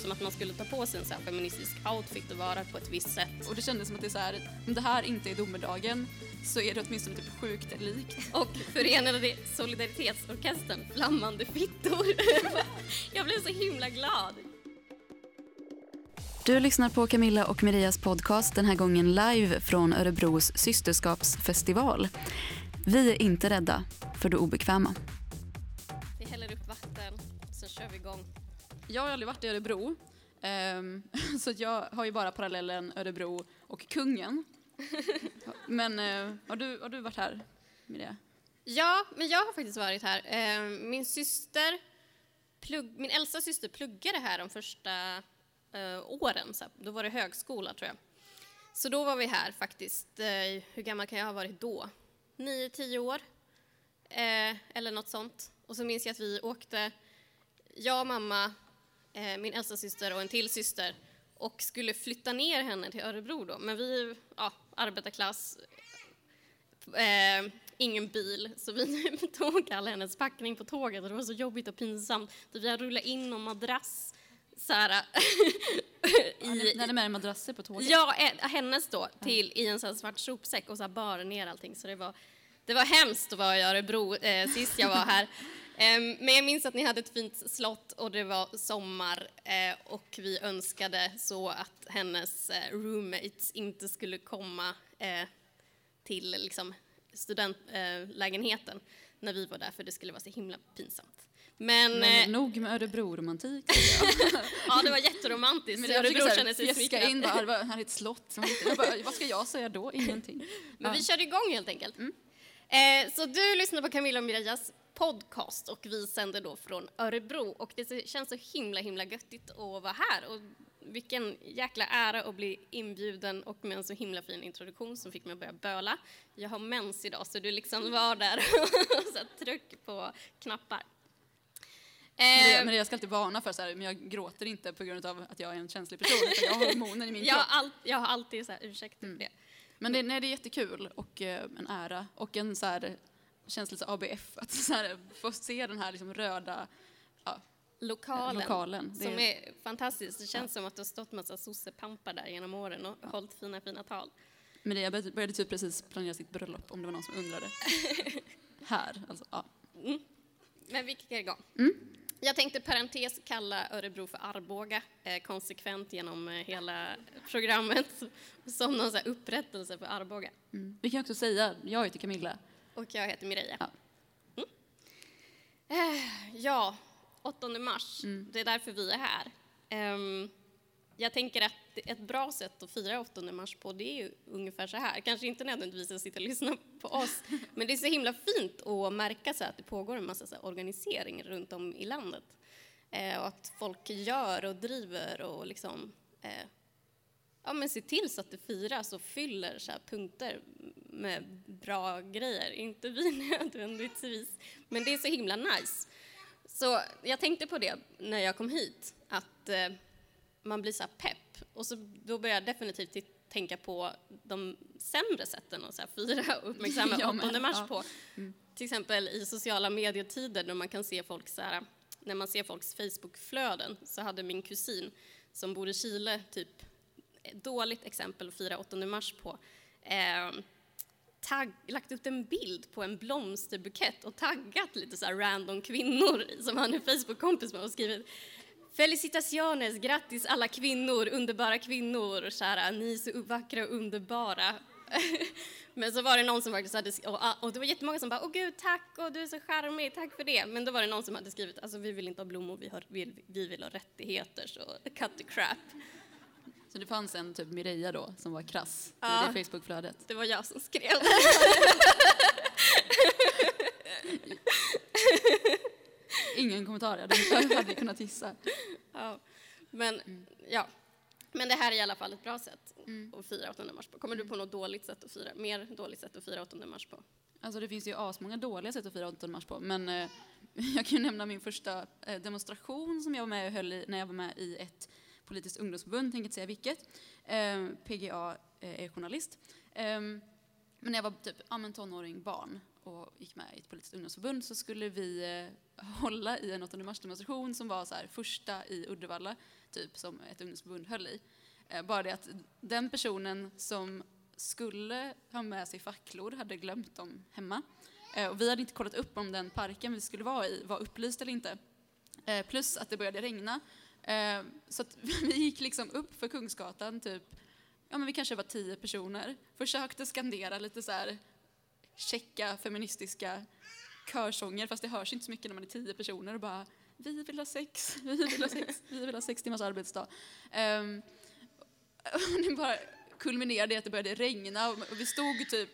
som att man skulle ta på sig en så här feministisk outfit och vara på ett visst sätt. Och det kändes som att det är så här, om det här inte är domedagen så är det åtminstone typ sjukt likt. Och Förenade Solidaritetsorkestern, Flammande fittor. Jag blev så himla glad. Du lyssnar på Camilla och Marias podcast, den här gången live från Örebros systerskapsfestival. Vi är inte rädda för det obekväma. Vi häller upp vatten, så kör vi igång. Jag har aldrig varit i Örebro, ehm, så jag har ju bara parallellen Örebro och kungen. Men eh, har, du, har du varit här, Mireia? Ja, men jag har faktiskt varit här. Eh, Min syster, plugg, min äldsta syster pluggade här de första eh, åren. Så här. då var det högskola, tror jag. Så då var vi här faktiskt. Eh, Hur gammal kan jag ha varit då? Nio, tio år. Eh, Eller något sånt. Och så minns jag att vi åkte, jag, mamma, eh, min äldsta syster och en till syster och skulle flytta ner henne till Örebro då. Men vi, ja, arbetarklass, eh, ingen bil, så vi tog all hennes packning på tåget och det var så jobbigt och pinsamt. Vi hade rullat in någon madrass så här, Ni hade med er madrasser på tåget? Ja, eh, hennes då, till, i en sån svart sopsäck och så här bar ner allting. Så det var, det var hemskt att vara i Örebro eh, sist jag var här. Em, men jag minns att ni hade ett fint slott och det var sommar eh, och vi önskade så att hennes eh, roommates inte skulle komma eh, till liksom, studentlägenheten när vi var där för det skulle vara så himla pinsamt. Men, Men nog med Örebro-romantik. ja, det var jätteromantiskt. Men jag Örebro försöker känner sig smickrad. in bara, var- här är ett slott. Jag bara, vad ska jag säga då? Ingenting. Men Ja. vi körde igång helt enkelt. Eh, så du lyssnar på Camilla och Mirejas podcast och vi sänder då från Örebro och det känns så himla himla göttigt att vara här och vilken jäkla ära att bli inbjuden och med en så himla fin introduktion som fick mig att börja böla. Jag har mens idag så du liksom var där och så tryck på knappar. Men Eh, det, men jag ska alltid varna för så här, men jag gråter inte på grund av att jag är en känslig person, utan jag har hormoner i min jag, kropp. har all, jag har alltid så här, ursäkter för det. Men det, nej, det är jättekul och eh, en ära och en så här, känns lite ABF att så här, få se den här liksom röda ja, Lokalen, lokalen. Som är- är fantastisk. Det känns som att det har stått massa sossepampar där genom åren och hållit fina, fina tal. Men det, jag började, typ precis planera sitt bröllop om det var någon som undrade. här, alltså. Ja. Men vi kickar igång. Mm. Jag tänkte parentes kalla Örebro för Arboga eh, konsekvent genom eh, hela programmet som någon så upprättelse för Arboga. Mm. Vi kan också säga, jag heter Camilla. Och jag heter Mireia. Ja. Mm. Eh, ja, 8 mars, Mm. det är därför vi är här. Ehm, jag tänker att ett bra sätt att fira 8 mars på det är ju ungefär så här. Kanske inte nödvändigtvis att sitta och lyssna på oss, men det är så himla fint att märka så att det pågår en massa så organisering runt om i landet. Eh, och att folk gör och driver och liksom eh, ja, men se till så att det firas och fyller så punkter med bra grejer. Inte vi nödvändigtvis, men det är så himla nice. Så jag tänkte på det när jag kom hit, att eh, man blir så pepp. Och så, då börjar jag definitivt tänka på de sämre sätten att så här fira och uppmärksamma med, 8 mars ja. på. Till exempel i sociala medietider när man kan se folk så här, när man ser folks Facebookflöden så hade min kusin som bor i Chile typ ett dåligt exempel att fira 8 mars på. Eh, tagg, lagt upp en bild på en blomsterbukett och taggat lite så här random kvinnor som han är Facebook-kompis med och skrivit Felicitaciones, grattis alla kvinnor, underbara kvinnor, kära, ni är så vackra och underbara. Men så var det någon som faktiskt hade, och, ah, och det var jättemånga som bara, åh gud tack, och du är så charmig, tack för det. Men då var det någon som hade skrivit, alltså vi vill inte ha blommor, vi, har, vi, vi vill ha rättigheter, så cut the crap. Så det fanns en typ Mireia då som var krass Ja. i det Facebookflödet. Det var jag som skrev. Ingen kommentar, jag hade, kunnat gissa. Ja. Men, ja. Men det här är i alla fall ett bra sätt att fira 8 mars på. Kommer du på något dåligt sätt att fira, mer dåligt sätt att fira 8 mars på? Alltså det finns ju asmånga dåliga sätt att fira 8 mars på, men eh, jag kan ju nämna min första eh, demonstration som jag var med och höll i, när jag var med i ett politiskt ungdomsförbund, tänker inte säga vilket. Eh, PGA eh, är journalist. Eh, men när jag var typ ja, men tonåring, barn. och gick med i ett politiskt ungdomsförbund så skulle vi eh, hålla i en 8 mars-demonstration som var så här, första i Uddevalla, typ, som ett ungdomsförbund höll i. Eh, bara det att den personen som skulle ha med sig facklor hade glömt dem hemma. Eh, och vi hade inte kollat upp om den parken vi skulle vara i var upplyst eller inte. Eh, plus att det började regna. Eh, så att vi gick liksom upp för Kungsgatan, typ, ja men vi kanske var tio personer, försökte skandera lite så här checka feministiska körsånger, fast det hörs inte så mycket när man är tio personer och bara vi vill ha sex, vi vill ha sex, vi vill ha sex timmars arbetsdag. Ehm, och det bara kulminerade i att det började regna och vi stod typ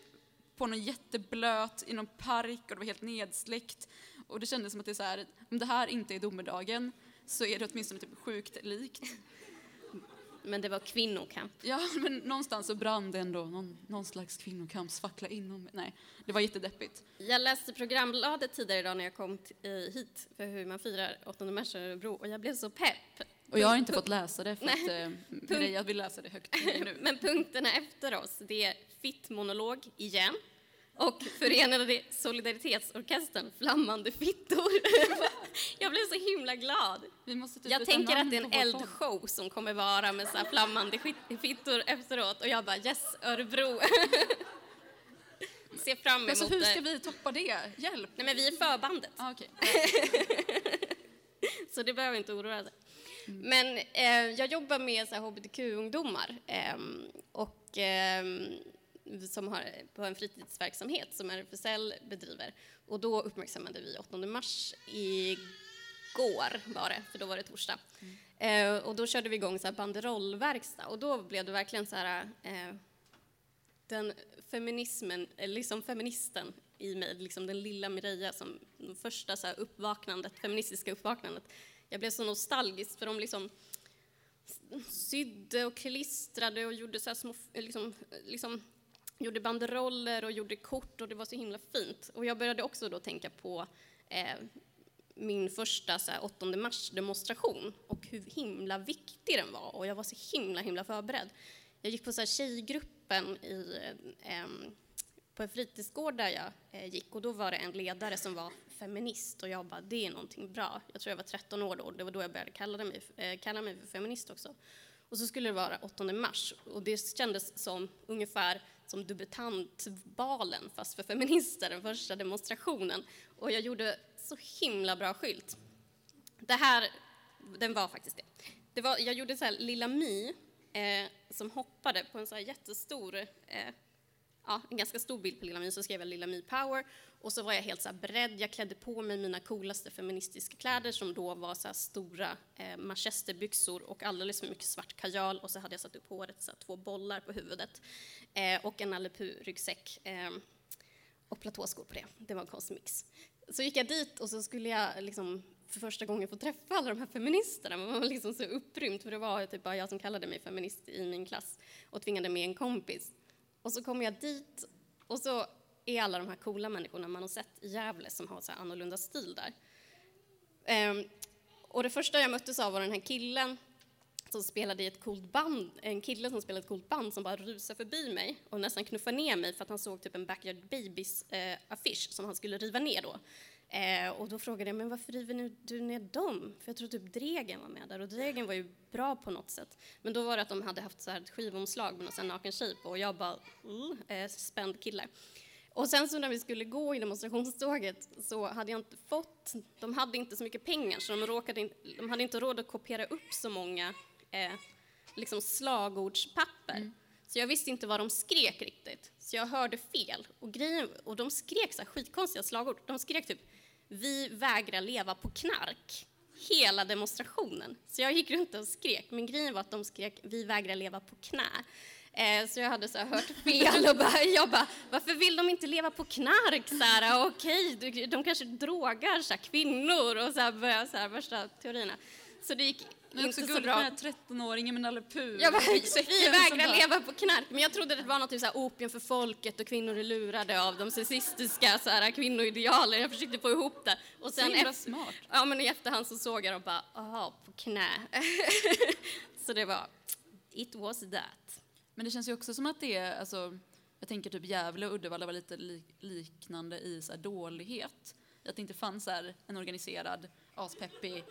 på någon jätteblöt i någon park och det var helt nedsläckt. Och det kändes som att det är så här, om det här inte är domedagen så är det åtminstone typ sjukt likt. Men det var kvinnokamp. Ja, men någonstans så brann det ändå någon, någon slags kvinnokampsfackla inom. Nej, det var jättedeppigt. Jag läste programbladet tidigare idag när jag kom hit för hur man firar 8 mars i Örebro och jag blev så pepp. Och jag har inte fått läsa det för Nej. att eh, jag vill läsa det högt nu. Men punkterna efter oss, det är fitt-monolog igen och Förenade Solidaritetsorkestern Flammande fittor. jag blev så himla glad. Typ jag tänker att det är en eldshow som kommer vara med så flammande fittor efteråt och jag bara yes, Örebro. Ser fram emot alltså, hur ska vi toppa det? Hjälp! Nej men vi är förbandet. Ah, okay. så det behöver inte oroa sig. Mm. Men eh, jag jobbar med hbtq-ungdomar eh, och eh, som har på en fritidsverksamhet som RFSL bedriver. Och då uppmärksammade vi 8 mars igår var det, för då var det torsdag. Mm. Eh, och då körde vi igång så här banderollverkstad och då blev det verkligen så här eh, den feminismen, liksom feministen i mig, liksom den lilla Mireia som första så här uppvaknandet, feministiska uppvaknandet. Jag blev så nostalgisk för de liksom sydde och klistrade och gjorde så små liksom, liksom gjorde banderoller och gjorde kort och det var så himla fint. Och jag började också då tänka på eh, min första så här, 8 mars-demonstration och hur himla viktig den var. Och jag var så himla, himla förberedd. Jag gick på så här, tjejgruppen i, eh, på en fritidsgård där jag eh, gick och då var det en ledare som var feminist och jag bara, det är någonting bra. Jag tror jag var 13 år då och det var då jag började kalla mig, eh, kalla mig för feminist också. Och så skulle det vara 8 mars och det kändes som ungefär som debutantvalen fast för feminister, den första demonstrationen. Och jag gjorde så himla bra skylt. Det här, den var faktiskt det. det var, jag gjorde så här Lilla My eh, som hoppade på en så här jättestor eh, ja, en ganska stor bild på Lilla My, så skrev jag Lilla My Power. Och så var jag helt så beredd. Jag klädde på mig mina coolaste feministiska kläder som då var så stora eh, manchesterbyxor och alldeles för mycket svart kajal. Och så hade jag satt upp håret, så två bollar på huvudet eh, och en Nalle ryggsäck eh, och platåskor på det. Det var en konstig mix. Så gick jag dit och så skulle jag liksom för första gången få träffa alla de här feministerna. Man var liksom så upprymd, för det var typ bara jag som kallade mig feminist i min klass och tvingade med en kompis. Och så kommer jag dit och så är alla de här coola människorna man har sett i Gävle som har så här annorlunda stil där. Ehm, och det första jag möttes av var den här killen som spelade i ett coolt band, en kille som spelade ett coolt band som bara rusade förbi mig och nästan knuffade ner mig för att han såg typ en Backyard Babies-affisch eh, som han skulle riva ner då. Eh, och då frågade jag, men varför river du ner dem? För jag tror typ Dregen var med där och Dregen var ju bra på något sätt. Men då var det att de hade haft så här ett skivomslag med någon naken tjej på och jag bara, mm, eh, spänd kille. Och sen så när vi skulle gå i demonstrationståget så hade jag inte fått, de hade inte så mycket pengar så de, råkade in, de hade inte råd att kopiera upp så många eh, liksom slagordspapper. Mm. Så jag visste inte vad de skrek riktigt. Så jag hörde fel. Och, grejen, och de skrek så här skitkonstiga slagord. De skrek typ vi vägrar leva på knark hela demonstrationen. Så jag gick runt och skrek, men grejen var att de skrek vi vägrar leva på knä. Eh, så jag hade så hört fel och bara, jag bara, varför vill de inte leva på knark? Så här, okej, de kanske drogar så här, kvinnor och så här, började så här, värsta teorierna. Så det gick men inte bra. med 13-åringen med Nalle Puh. Jag bara, vi vägrar leva på knark. Men jag trodde det var något typ så opium för folket och kvinnor är lurade av de sexistiska så här, kvinnoidealen. Jag försökte få ihop det. Och sen så efter, smart. Ja, men i efterhand så såg jag och bara, aha, på knä. så det var, it was that. Men det känns ju också som att det är, alltså, jag tänker typ Gävle och Uddevalla var lite li liknande i så här dålighet. Att det inte fanns så här en organiserad, aspeppig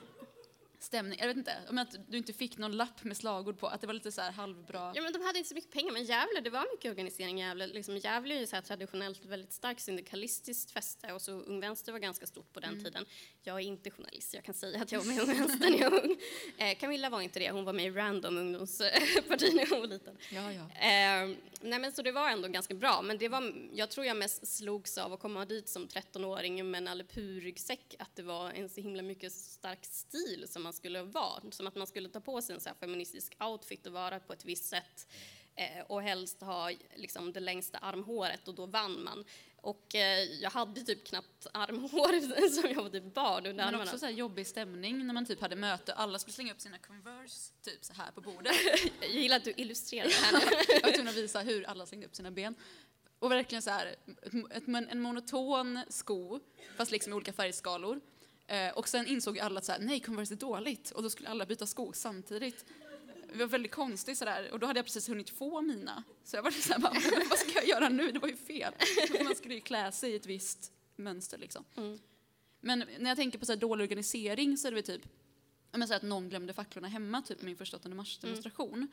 stämning. Jag vet inte, om att du inte fick någon lapp med slagord på, att det var lite så här halvbra. Ja, men de hade inte så mycket pengar, men Gävle, det var mycket organisering i Gävle. Liksom, Gävle är ju så här traditionellt väldigt starkt syndikalistiskt fäste och så Ung Vänster var ganska stort på den Mm. tiden. Jag är inte journalist, jag kan säga att jag var med i Ung Vänster när jag var ung. Eh, Camilla var inte det, hon var med i Random ungdomsparti när hon var liten. Ja, ja. Eh, nej men så det var ändå ganska bra, men det var, jag tror jag mest slogs av att komma dit som 13-åring med en Nalle att det var en så himla mycket stark stil som man skulle vara, som att man skulle ta på sig en så feministisk outfit och vara på ett visst sätt eh, och helst ha liksom, det längsta armhåret och då vann man. Och eh, jag hade typ knappt armhår som jag var typ barn under Men armarna. också så jobbig stämning när man typ hade möte, alla skulle slänga upp sina Converse typ så här på bordet. Jag gillar att du illustrerar det här nu. Jag var tvungen att visa hur alla slängde upp sina ben. Och verkligen så här, ett, ett, en monoton sko, fast liksom i olika färgskalor. Eh, och sen insåg ju alla att så här, nej, Converse är dåligt. Och då skulle alla byta sko samtidigt. Det var väldigt konstigt sådär. Och då hade jag precis hunnit få mina. Så jag var så här, bara, "Men vad ska jag göra nu? Det var ju fel. Man skulle ju klä sig i ett visst mönster liksom. Mm. Men när jag tänker på så här dålig organisering så är det väl typ, men så här att någon glömde facklorna hemma, typ min första 8 mars demonstration.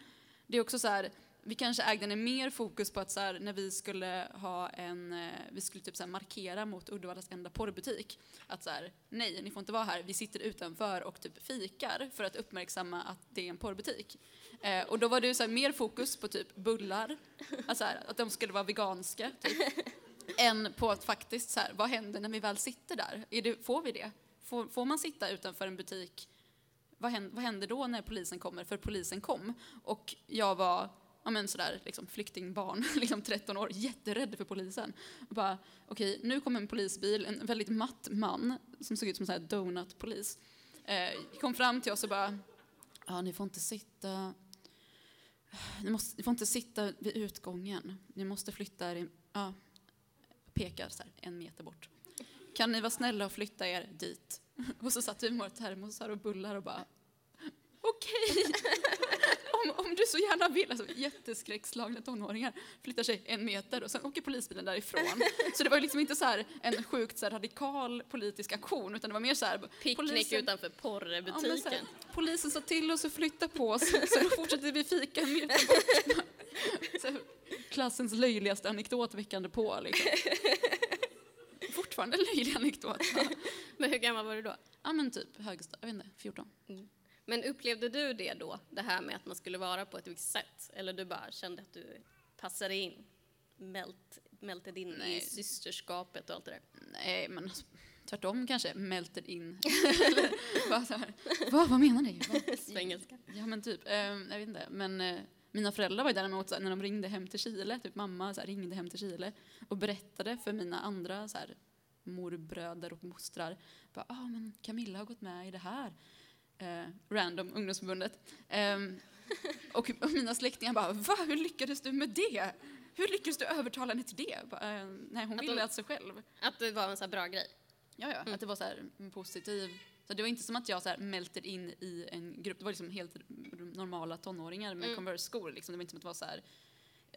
Det är också så här, vi kanske ägde en mer fokus på att så här, när vi skulle ha en, eh, vi skulle typ så här markera mot Uddevallas enda porrbutik. Att så här, nej, ni får inte vara här, vi sitter utanför och typ fikar för att uppmärksamma att det är en porrbutik. Eh, och då var det så här mer fokus på typ bullar, alltså här, att de skulle vara veganska, typ. än på att faktiskt så här, vad händer när vi väl sitter där? Är det, får vi det? Får, får man sitta utanför en butik? Vad händer, vad händer då när polisen kommer? För polisen kom. Och jag var ja, men sådär, liksom, flyktingbarn, liksom 13 år, jätterädd för polisen. Och bara, okej, nu kommer en polisbil, en väldigt matt man som såg ut som en donutpolis. Eh, kom fram till oss och bara, ja, ni får inte sitta ni, måste, ni får inte sitta vid utgången. Ni måste flytta er, ja, pekar så här, en meter bort. Kan ni vara snälla och flytta er dit? Och så satt vi med våra termosar och bullar och bara okej, om, om du så gärna vill. Alltså, jätteskräckslagna tonåringar flyttar sig en meter och sen åker polisbilen därifrån. Så det var liksom inte så här en sjukt så radikal politisk aktion utan det var mer så här Picknick polisen- utanför Ja, porrbutiken. här, polisen sa till oss att flytta på oss, så då fortsatte vi fika en meter bort. Så klassens löjligaste anekdot veckan på. Liksom. Fortfarande löjlig anekdot. Ja. Men hur gammal var du då? ja men typ högstad, jag vet inte, 14. Men upplevde du det då, det här med att man skulle vara på ett visst sätt? Eller du bara kände att du passade in, mält, mältade in Nej. i systerskapet och allt det där? Nej men alltså, tvärtom kanske, melted in. Bara så här, vad, vad menar ni? Vad? Svengelska. Ja men typ, eh, jag vet inte. Men eh, mina föräldrar var ju däremot så när de ringde hem till Chile, typ mamma så ringde hem till Chile och berättade för mina andra så morbröder och mostrar. Bara, ah, men Camilla har gått med i det här. Eh, random, ungdomsförbundet. Ehm, och, och mina släktingar bara, va, hur lyckades du med det? Hur lyckades du övertala henne till det? Bara, eh, nej, hon Att ville alltså själv. Att det var en så bra grej? Ja, ja, att det var så här positiv... Så det var inte som att jag så här melted in i en grupp. Det var liksom helt normala tonåringar med Mm. Converse-skor. Liksom. Det var inte som att det var så här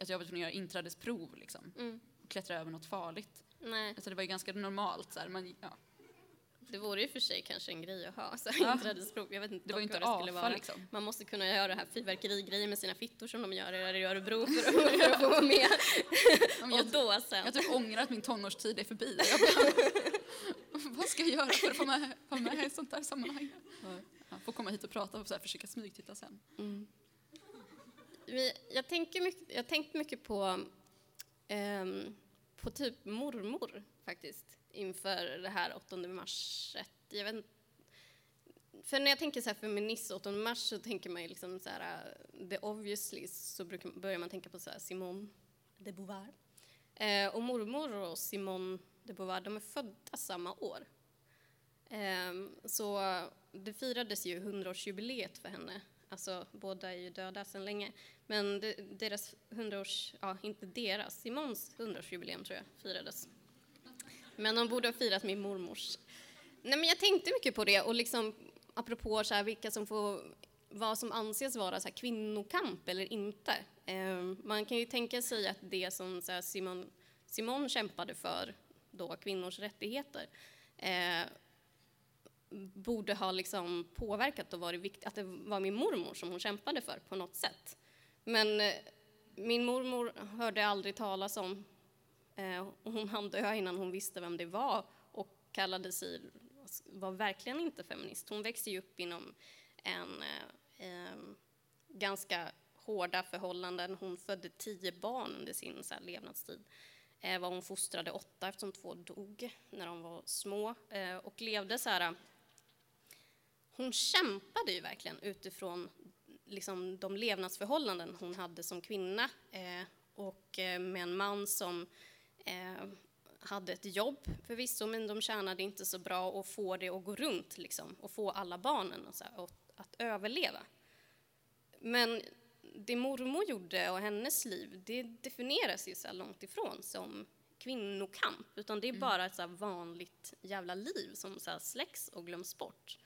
att jag var tvungen att göra inträdesprov liksom. Mm. Och klättra över något farligt. Nej, Alltså det var ju ganska normalt. Så här. Man, ja. Det vore ju för sig kanske en grej att ha, så Ja. inträdesprov. Jag vet inte Det var inte vad det skulle vara. liksom. Man måste kunna göra det här fyrverkerigrejer med sina fittor som de gör i Örebro för att, få vara med. Ja, Och jag, då sen. jag typ ångrar att min tonårstid är förbi. Vad ska jag göra för att få med, vara med i sånt här sammanhang? Ja, få komma hit och prata och så här, försöka smygtitta sen. Mm. Jag, tänker mycket, jag har tänkt mycket på, ehm, på typ mormor faktiskt inför det här 8 mars. Jag vet, inte- för när jag tänker så här feminist 8 mars så tänker man ju liksom så här, uh, the obviously så brukar, börjar man tänka på så här Simone de Beauvoir. Eh, och mormor och Simone de Beauvoir, de är födda samma år. Eh, så det firades ju 100-årsjubileet för henne. Alltså, båda är ju döda sedan länge. Men deras 100-års, ja inte deras, Simons 100-årsjubileum tror jag firades. Men de borde ha firat min mormors. Nej men jag tänkte mycket på det och liksom apropå så här, vilka som får vad som anses vara så här, kvinnokamp eller inte. Eh, man kan ju tänka sig att det som så här, Simon, Simon kämpade för, då kvinnors rättigheter, eh, borde ha liksom påverkat och varit viktigt, att det var min mormor som hon kämpade för på något sätt. Men eh, min mormor hörde aldrig talas om, Eh, hon hann dö innan hon visste vem det var och kallade sig, var verkligen inte feminist. Hon växte ju upp inom en eh, ganska hårda förhållanden. Hon födde tio barn under sin så här, levnadstid. Eh, var hon fostrade åtta eftersom två dog när de var små eh, och levde så här. Hon kämpade ju verkligen utifrån liksom, de levnadsförhållanden hon hade som kvinna eh, och eh, med en man som hade ett jobb förvisso, men de tjänade inte så bra och få det att gå runt liksom, och få alla barnen och så här, och att överleva. Men det mormor gjorde och hennes liv, det definieras ju så långt ifrån som kvinnokamp, utan det är mm. bara ett så vanligt jävla liv som så släcks och glöms bort.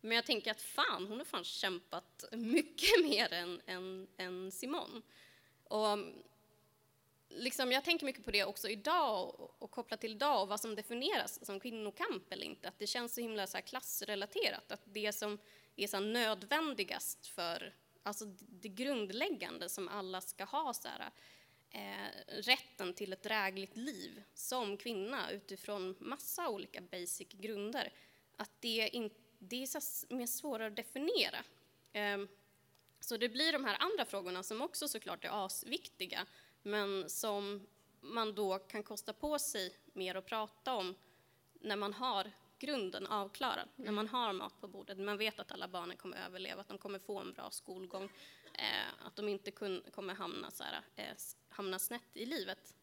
Men jag tänker att fan, hon har fan kämpat mycket mer än, än, än Simon. Och liksom, jag tänker mycket på det också idag och, och kopplat till idag och vad som definieras som kvinnokamp eller inte. Att det känns så himla så klassrelaterat. Att det som är så nödvändigast för alltså det grundläggande som alla ska ha, så här, eh, rätten till ett drägligt liv som kvinna utifrån massa olika basic grunder, att det, in, det är så mer svårare att definiera. Eh, så det blir de här andra frågorna som också såklart är asviktiga, men som man då kan kosta på sig mer att prata om när man har grunden avklarad, när man har mat på bordet. Man vet att alla barnen kommer att överleva, att de kommer få en bra skolgång, eh, att de inte kun, kommer hamna, så här, eh, hamna snett i livet.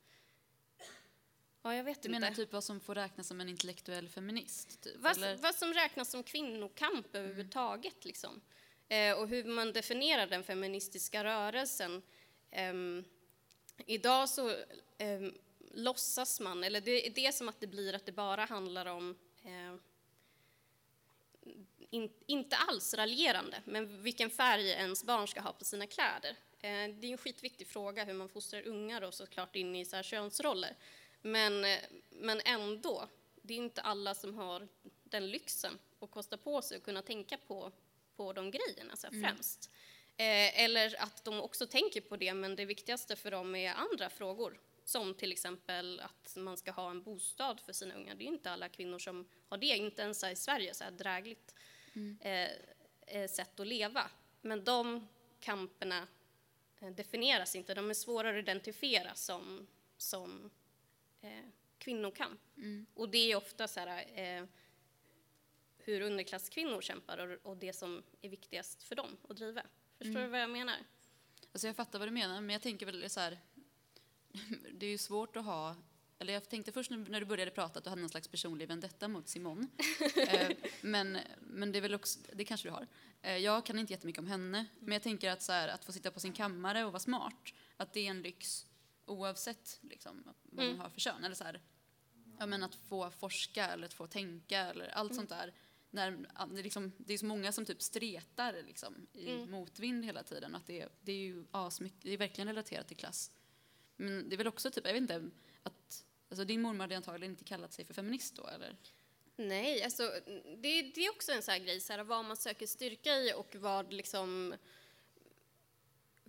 Ja, jag vet du inte. menar typ vad som får räknas som en intellektuell feminist? Typ, vad, vad som räknas som kvinnokamp mm. överhuvudtaget, liksom. Eh, och hur man definierar den feministiska rörelsen. Um, idag så um, låtsas man, eller det, det är som att det blir att det bara handlar om eh, in, inte alls raljerande, men vilken färg ens barn ska ha på sina kläder. Eh, det är en skitviktig fråga hur man fostrar ungar och såklart in i så här könsroller. Men, eh, men ändå, det är inte alla som har den lyxen att kosta på sig att kunna tänka på, på de grejerna så här, mm. främst. Eh, eller att de också tänker på det, men det viktigaste för dem är andra frågor som till exempel att man ska ha en bostad för sina unga. Det är inte alla kvinnor som har det, inte ens i Sverige, så här drägligt mm. eh, eh sätt att leva. Men de kamperna definieras inte, de är svårare att identifiera som, som eh, kvinnokamp. Mm. Och det är ofta så här, eh, hur underklasskvinnor kämpar och, och, det som är viktigast för dem att driva. Förstår mm. du vad jag menar? Alltså jag fattar vad du menar, men jag tänker väl så här, det är ju svårt att ha eller jag tänkte först när du började prata att du hade någon slags personlig vendetta mot Simon. eh, men, men det är väl också, det kanske du har. Eh, jag kan inte jättemycket om henne, men jag tänker att, så här, att få sitta på sin kammare och vara smart, att det är en lyx oavsett liksom, vad mm. man har för kön. Eller så här, ja, men att få forska eller att få tänka eller allt mm. sånt där. När, det, liksom, det är så många som typ stretar liksom, i mm. motvind hela tiden. Att det, det är ju asmycket, det är verkligen relaterat till klass. Men det är väl också typ, jag vet inte, att alltså din mormor hade antagligen inte kallat sig för feminist då eller? Nej, alltså det, det är också en sån här grej, så här, vad man söker styrka i och vad liksom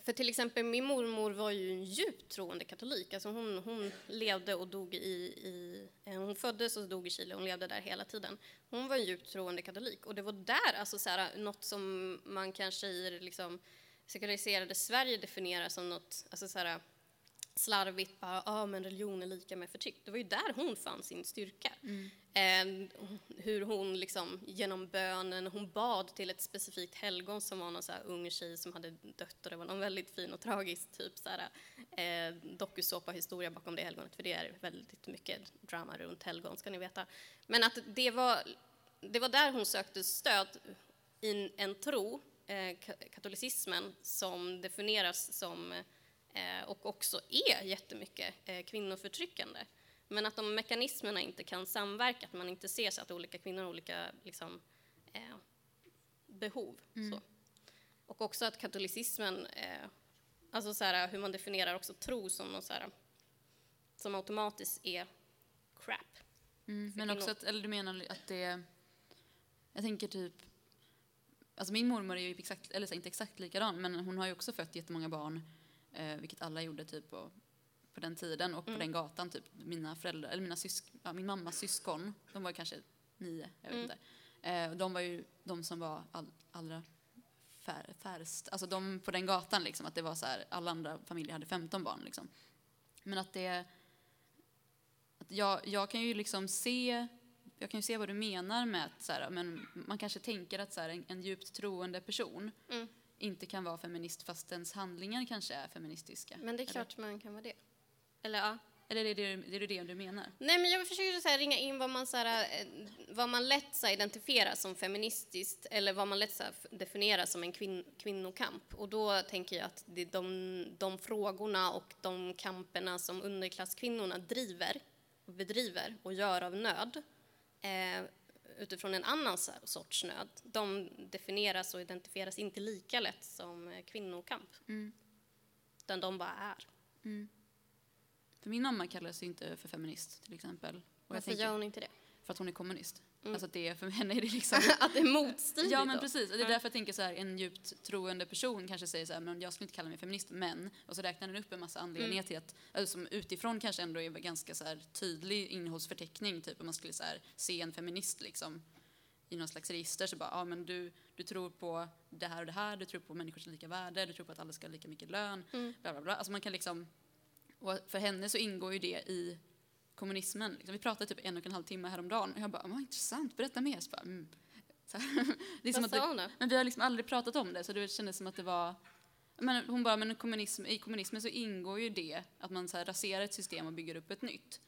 för till exempel min mormor var ju en djupt troende katolik. Alltså hon, hon levde och dog i, i, eh, Hon föddes och dog i Chile, hon levde där hela tiden. Hon var en djupt troende katolik och det var där, alltså så här, något som man kanske i liksom, sekulariserade Sverige definierar som något, alltså så här, slarvigt bara, ah, men religion är lika med förtryck. Det var ju där hon fann sin styrka. Mm. Eh, hur hon liksom genom bönen, hon bad till ett specifikt helgon som var någon så här ung tjej som hade dött och det var någon väldigt fin och tragisk typ så här, eh, dokusåpa-historia bakom det helgonet för det är väldigt mycket drama runt helgon ska ni veta. Men att det var, det var där hon sökte stöd i en tro, eh, katolicismen, som definieras som och också är jättemycket eh, kvinnoförtryckande. Men att de mekanismerna inte kan samverka, att man inte ser så att olika kvinnor har olika liksom, eh, behov. Mm. Och också att katolicismen, eh, alltså så här, hur man definierar också tro som något så här, som automatiskt är crap. Mm, men också att, eller du menar att det, jag tänker typ, alltså min mormor är ju exakt, eller så, inte exakt likadan, men hon har ju också fött jättemånga barn, eh, vilket alla gjorde typ på, på den tiden och på Mm. den gatan, typ mina föräldrar, eller mina sysk, ja, min mammas syskon, de var kanske nio, jag vet Mm. inte. Eh, de var ju de som var all, allra fär, färst, alltså de på den gatan liksom, att det var så här, alla andra familjer hade 15 barn liksom. Men att det, att jag, jag kan ju liksom se, jag kan ju se vad du menar med att så här, men man kanske tänker att så här, en, en djupt troende person Mm. Inte kan vara feminist fast ens handlingar kanske är feministiska. Men det är Eller- klart man kan vara det. Eller ja. Eller är det det, är det, det du menar? Nej, men jag försöker så här, ringa in vad man, så här, eh, vad man lätt så här, identifierar som feministiskt eller vad man lätt så här, definierar som en kvin kvinnokamp. Och då tänker jag att det är de, de frågorna och de kamperna som underklasskvinnorna driver och bedriver och gör av nöd eh, utifrån en annan sorts nöd. De definieras och identifieras inte lika lätt som eh, kvinnokamp. Mm. Utan de bara är. För min mamma kallar sig inte för feminist till exempel. Och jag Varför tänker, gör hon inte det? För att hon är kommunist. Mm. Alltså att det för henne är det liksom att det är motstridigt Ja men då? precis, och det är därför jag tänker så här, en djupt troende person kanske säger så här, men jag skulle inte kalla mig feminist, men, och så räknar den upp en massa anledningar Mm. till att, alltså, som utifrån kanske ändå är ganska så här tydlig innehållsförteckning, typ om man skulle så här, se en feminist liksom i någon slags register så bara, ja men du, du tror på det här och det här, du tror på människors lika värde, du tror på att alla ska ha lika mycket lön, Mm. bla bla bla. Alltså man kan liksom, och för henne så ingår ju det i kommunismen. Liksom, vi pratade typ en och en halv timme häromdagen och jag bara, vad intressant, berätta mer. Så bara, mm. så här, det är som Vad sa hon då? men vi har liksom aldrig pratat om det, så det kändes som att det var... Men hon bara, men kommunism, i kommunismen så ingår ju det att man så här raserar ett system och bygger upp ett nytt.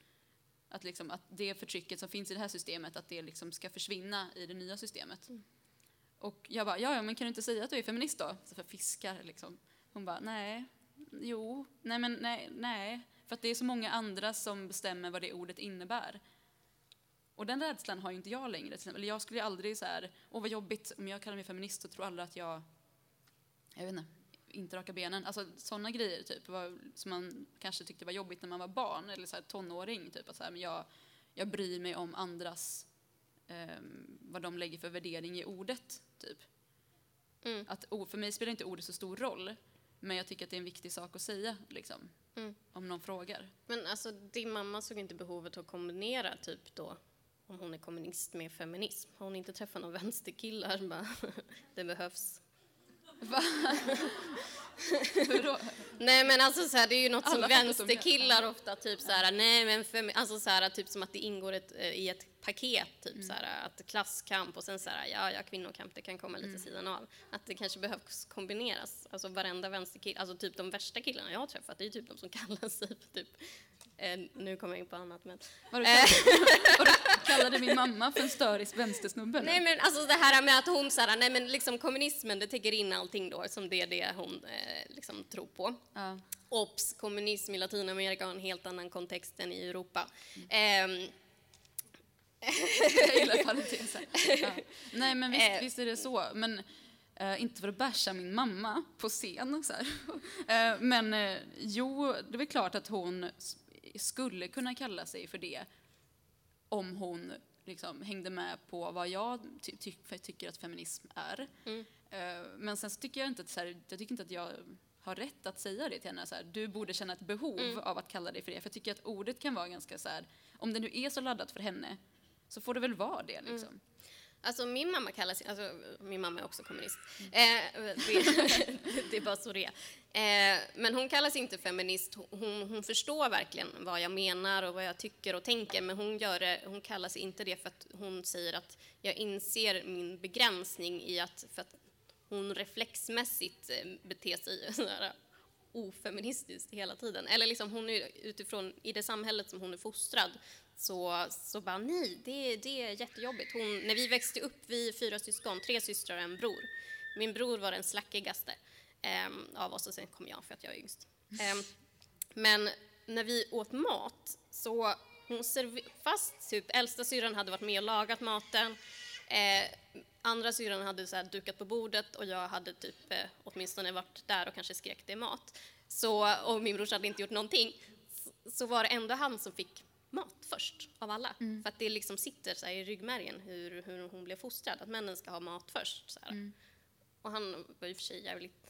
Att, liksom, att det förtrycket som finns i det här systemet, att det liksom ska försvinna i det nya systemet. Och jag bara, ja, ja, men kan du inte säga att du är feminist då? Så för fiskar liksom. Hon bara, nej, jo, nej men nej, nej. För att det är så många andra som bestämmer vad det ordet innebär. Och den rädslan har ju inte jag längre. Eller jag skulle ju aldrig så här, åh vad jobbigt, om jag kallar mig feminist så tror alla att jag, jag vet inte, inte raka benen. Alltså sådana grejer typ, var, som man kanske tyckte var jobbigt när man var barn eller så här, tonåring. Typ, att så här, men jag, jag bryr mig om andras, ehm, vad de lägger för värdering i ordet. Typ. Mm. Att, för mig spelar inte ordet så stor roll, men jag tycker att det är en viktig sak att säga liksom, Mm. om någon frågar. Men alltså, din mamma såg inte behovet att kombinera typ då om hon är kommunist med feminism. Har hon inte träffat någon vänsterkillar? Bara, det behövs. Hur då? Nej men alltså så här, det är ju något som Alla fattar som vänsterkillar ofta typ så här, nej men femi- alltså så här, typ som att det ingår ett, eh, i ett paket, typ Mm. så här, att klasskamp och sen så här, ja, ja, kvinnokamp, det kan komma lite Mm. sidan av. Att det kanske behövs kombineras. Alltså varenda vänsterkille, alltså typ de värsta killarna jag har träffat, det är ju typ de som kallar sig för typ, eh, nu kommer jag in på annat men Vadå, Eh. kallade, vadå, kallade min mamma för en störis vänstersnubbe nu? Nej men alltså det här med att hon såhär, nej men liksom kommunismen det täcker in allting då som det är det hon eh, liksom tror på. Ja. Ops, kommunism i Latinamerika har en helt annan kontext än i Europa. Ehm, Jag gillar parenteser. Ja. Nej men visst, Eh. visst är det så. Men eh, inte för att basha min mamma på scen så. Eh, men eh, jo, det är väl klart att hon skulle kunna kalla sig för det om hon liksom hängde med på vad jag ty- ty- tycker att feminism är. Mm. Eh, men sen så tycker jag inte att, så här, jag tycker inte att jag har rätt att säga det till henne. Så här, du borde känna ett behov Mm. av att kalla dig för det. För jag tycker att ordet kan vara ganska så här, om det nu är så laddat för henne så får det väl vara det liksom. Alltså min mamma kallar sig, alltså min mamma är också kommunist. Mm. Eh, det, det är bara så det är. Eh, men hon kallar sig inte feminist. Hon, hon förstår verkligen vad jag menar och vad jag tycker och tänker. Men hon, gör det, hon kallar sig inte det för att hon säger att jag inser min begränsning i att, för att hon reflexmässigt eh, beter sig sådär ofeministiskt hela tiden. Eller liksom hon är utifrån, i det samhället som hon är fostrad, så, så bara nej, det, det är jättejobbigt. Hon, när vi växte upp, vi är fyra syskon, tre systrar och en bror. Min bror var den slackigaste ehm, av oss och sen kom jag för att jag är yngst. Ehm, men när vi åt mat så hon server- fast typ äldsta syrran hade varit med och lagat maten, eh, andra syrran hade så här dukat på bordet och jag hade typ eh, åtminstone varit där och kanske skrek det är mat. Så, och min brorsa hade inte gjort någonting. Så, så var det ändå han som fick mat först av alla. För att det liksom sitter så i ryggmärgen hur, hur hon blev fostrad, att männen ska ha mat först. Så här. Och han var i och för sig jävligt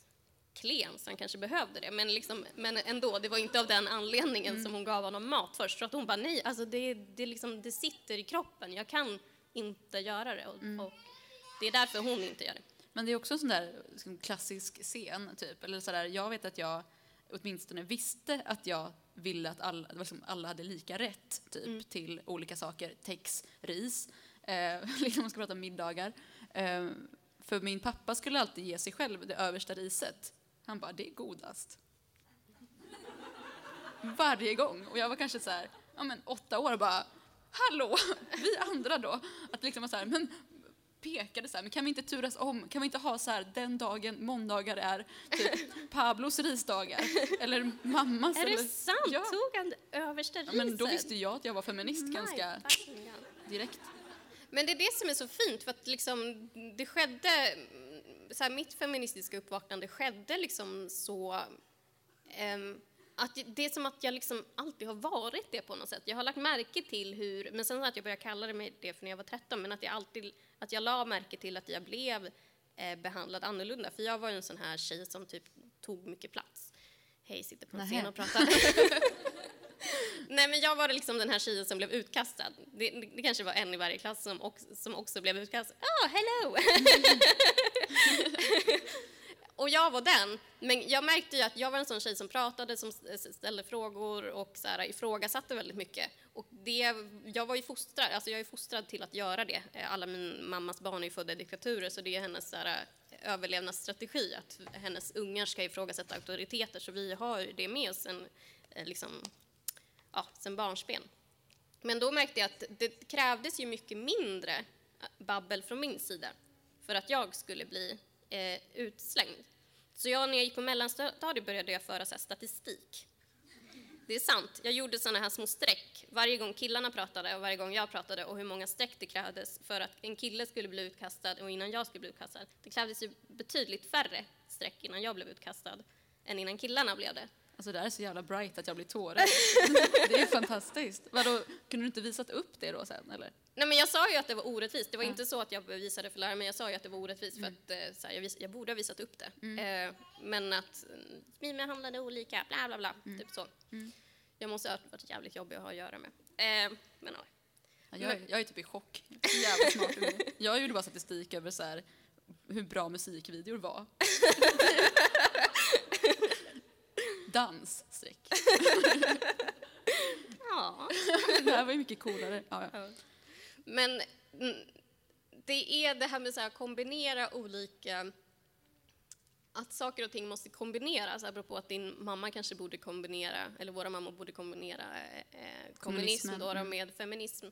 klen så han kanske behövde det. Men, liksom, men ändå, det var inte av den anledningen som hon gav honom mat först. För att hon bara nej, alltså det, det, liksom, det sitter i kroppen. Jag kan inte göra det. Och, och det är därför hon inte gör det. Men det är också en sån där liksom, klassisk scen, typ. Eller så där, jag vet att jag åtminstone visste att jag ville att alla, liksom, alla hade lika rätt typ, till olika saker. Tex, ris, eh, liksom man ska prata om middagar. Eh, för min pappa skulle alltid ge sig själv det översta riset. Han bara, det är godast. Varje gång. Och jag var kanske så här, ja men åtta år och bara, hallå, vi andra då? Att liksom så här, men pekade så här, men kan vi inte turas om? Kan vi inte ha så här, den dagen måndagar är typ Pablos risdagar? Eller mammas? Är eller, det sant? Ja. Tog han översta riset? ja, men då visste jag att jag var feminist My ganska fucking God. direkt. Men det är det som är så fint, för att liksom, det skedde... Så här, mitt feministiska uppvaknande skedde liksom så... ehm, att det är som att jag liksom alltid har varit det på något sätt. Jag har lagt märke till hur... Men sen att jag började kalla det mig det för när jag var 13, men att jag alltid... Att jag la märke till att jag blev eh, behandlad annorlunda. För jag var ju en sån här tjej som typ tog mycket plats. Hej, sitter på en scen och pratar. Nej, men jag var liksom den här tjejen som blev utkastad. Det, det, det kanske var en i varje klass som också, som också blev utkastad. Oh, hello! och jag var den. Men jag märkte ju att jag var en sån tjej som pratade, som ställde frågor och så här, ifrågasatte väldigt mycket. Och det, jag var ju fostrad, alltså jag är fostrad till att göra det. Eh, alla min mammas barn är ju födda i diktaturer, så det är hennes så här, eh, överlevnadsstrategi att hennes ungar ska ifrågasätta auktoriteter. Så vi har ju det med oss sen, eh, liksom, ja, sen barnsben. Men då märkte jag att det krävdes ju mycket mindre babbel från min sida för att jag skulle bli eh, utslängd. Så jag, när jag gick på mellanstadiet började jag föra så här, statistik. Det är sant, jag gjorde sådana här små streck varje gång killarna pratade och varje gång jag pratade och hur många streck det krävdes för att en kille skulle bli utkastad och innan jag skulle bli utkastad. Det krävdes ju betydligt färre streck innan jag blev utkastad än innan killarna blev det. Alltså det här är så jävla bright att jag blir tårögd. det är fantastiskt. Vadå, kunde du inte visat upp det då sen eller? Nej, men jag sa ju att det var orättvist. Det var inte så att jag bevisade för läraren, men jag sa ju att det var orättvist för att eh, här, jag, vis- jag borde ha visat upp det. Eh, men att mm, vi behandlade olika, bla bla bla, typ så. Jag måste ha varit jävligt jobbig att ha att göra med. Eh, men ja. Ja, jag, är- jag är typ i chock. Jävla smart. Jag gjorde bara statistik över så här, hur bra musikvideor var. Dans, streck. ja. Det här var ju mycket coolare. Ja, ja. Men mm, det är det här med att kombinera olika... Att saker och ting måste kombineras, apropå att din mamma kanske borde kombinera, eller våra mammor borde kombinera eh, kommunism Kommunismen, då, mm. med feminism.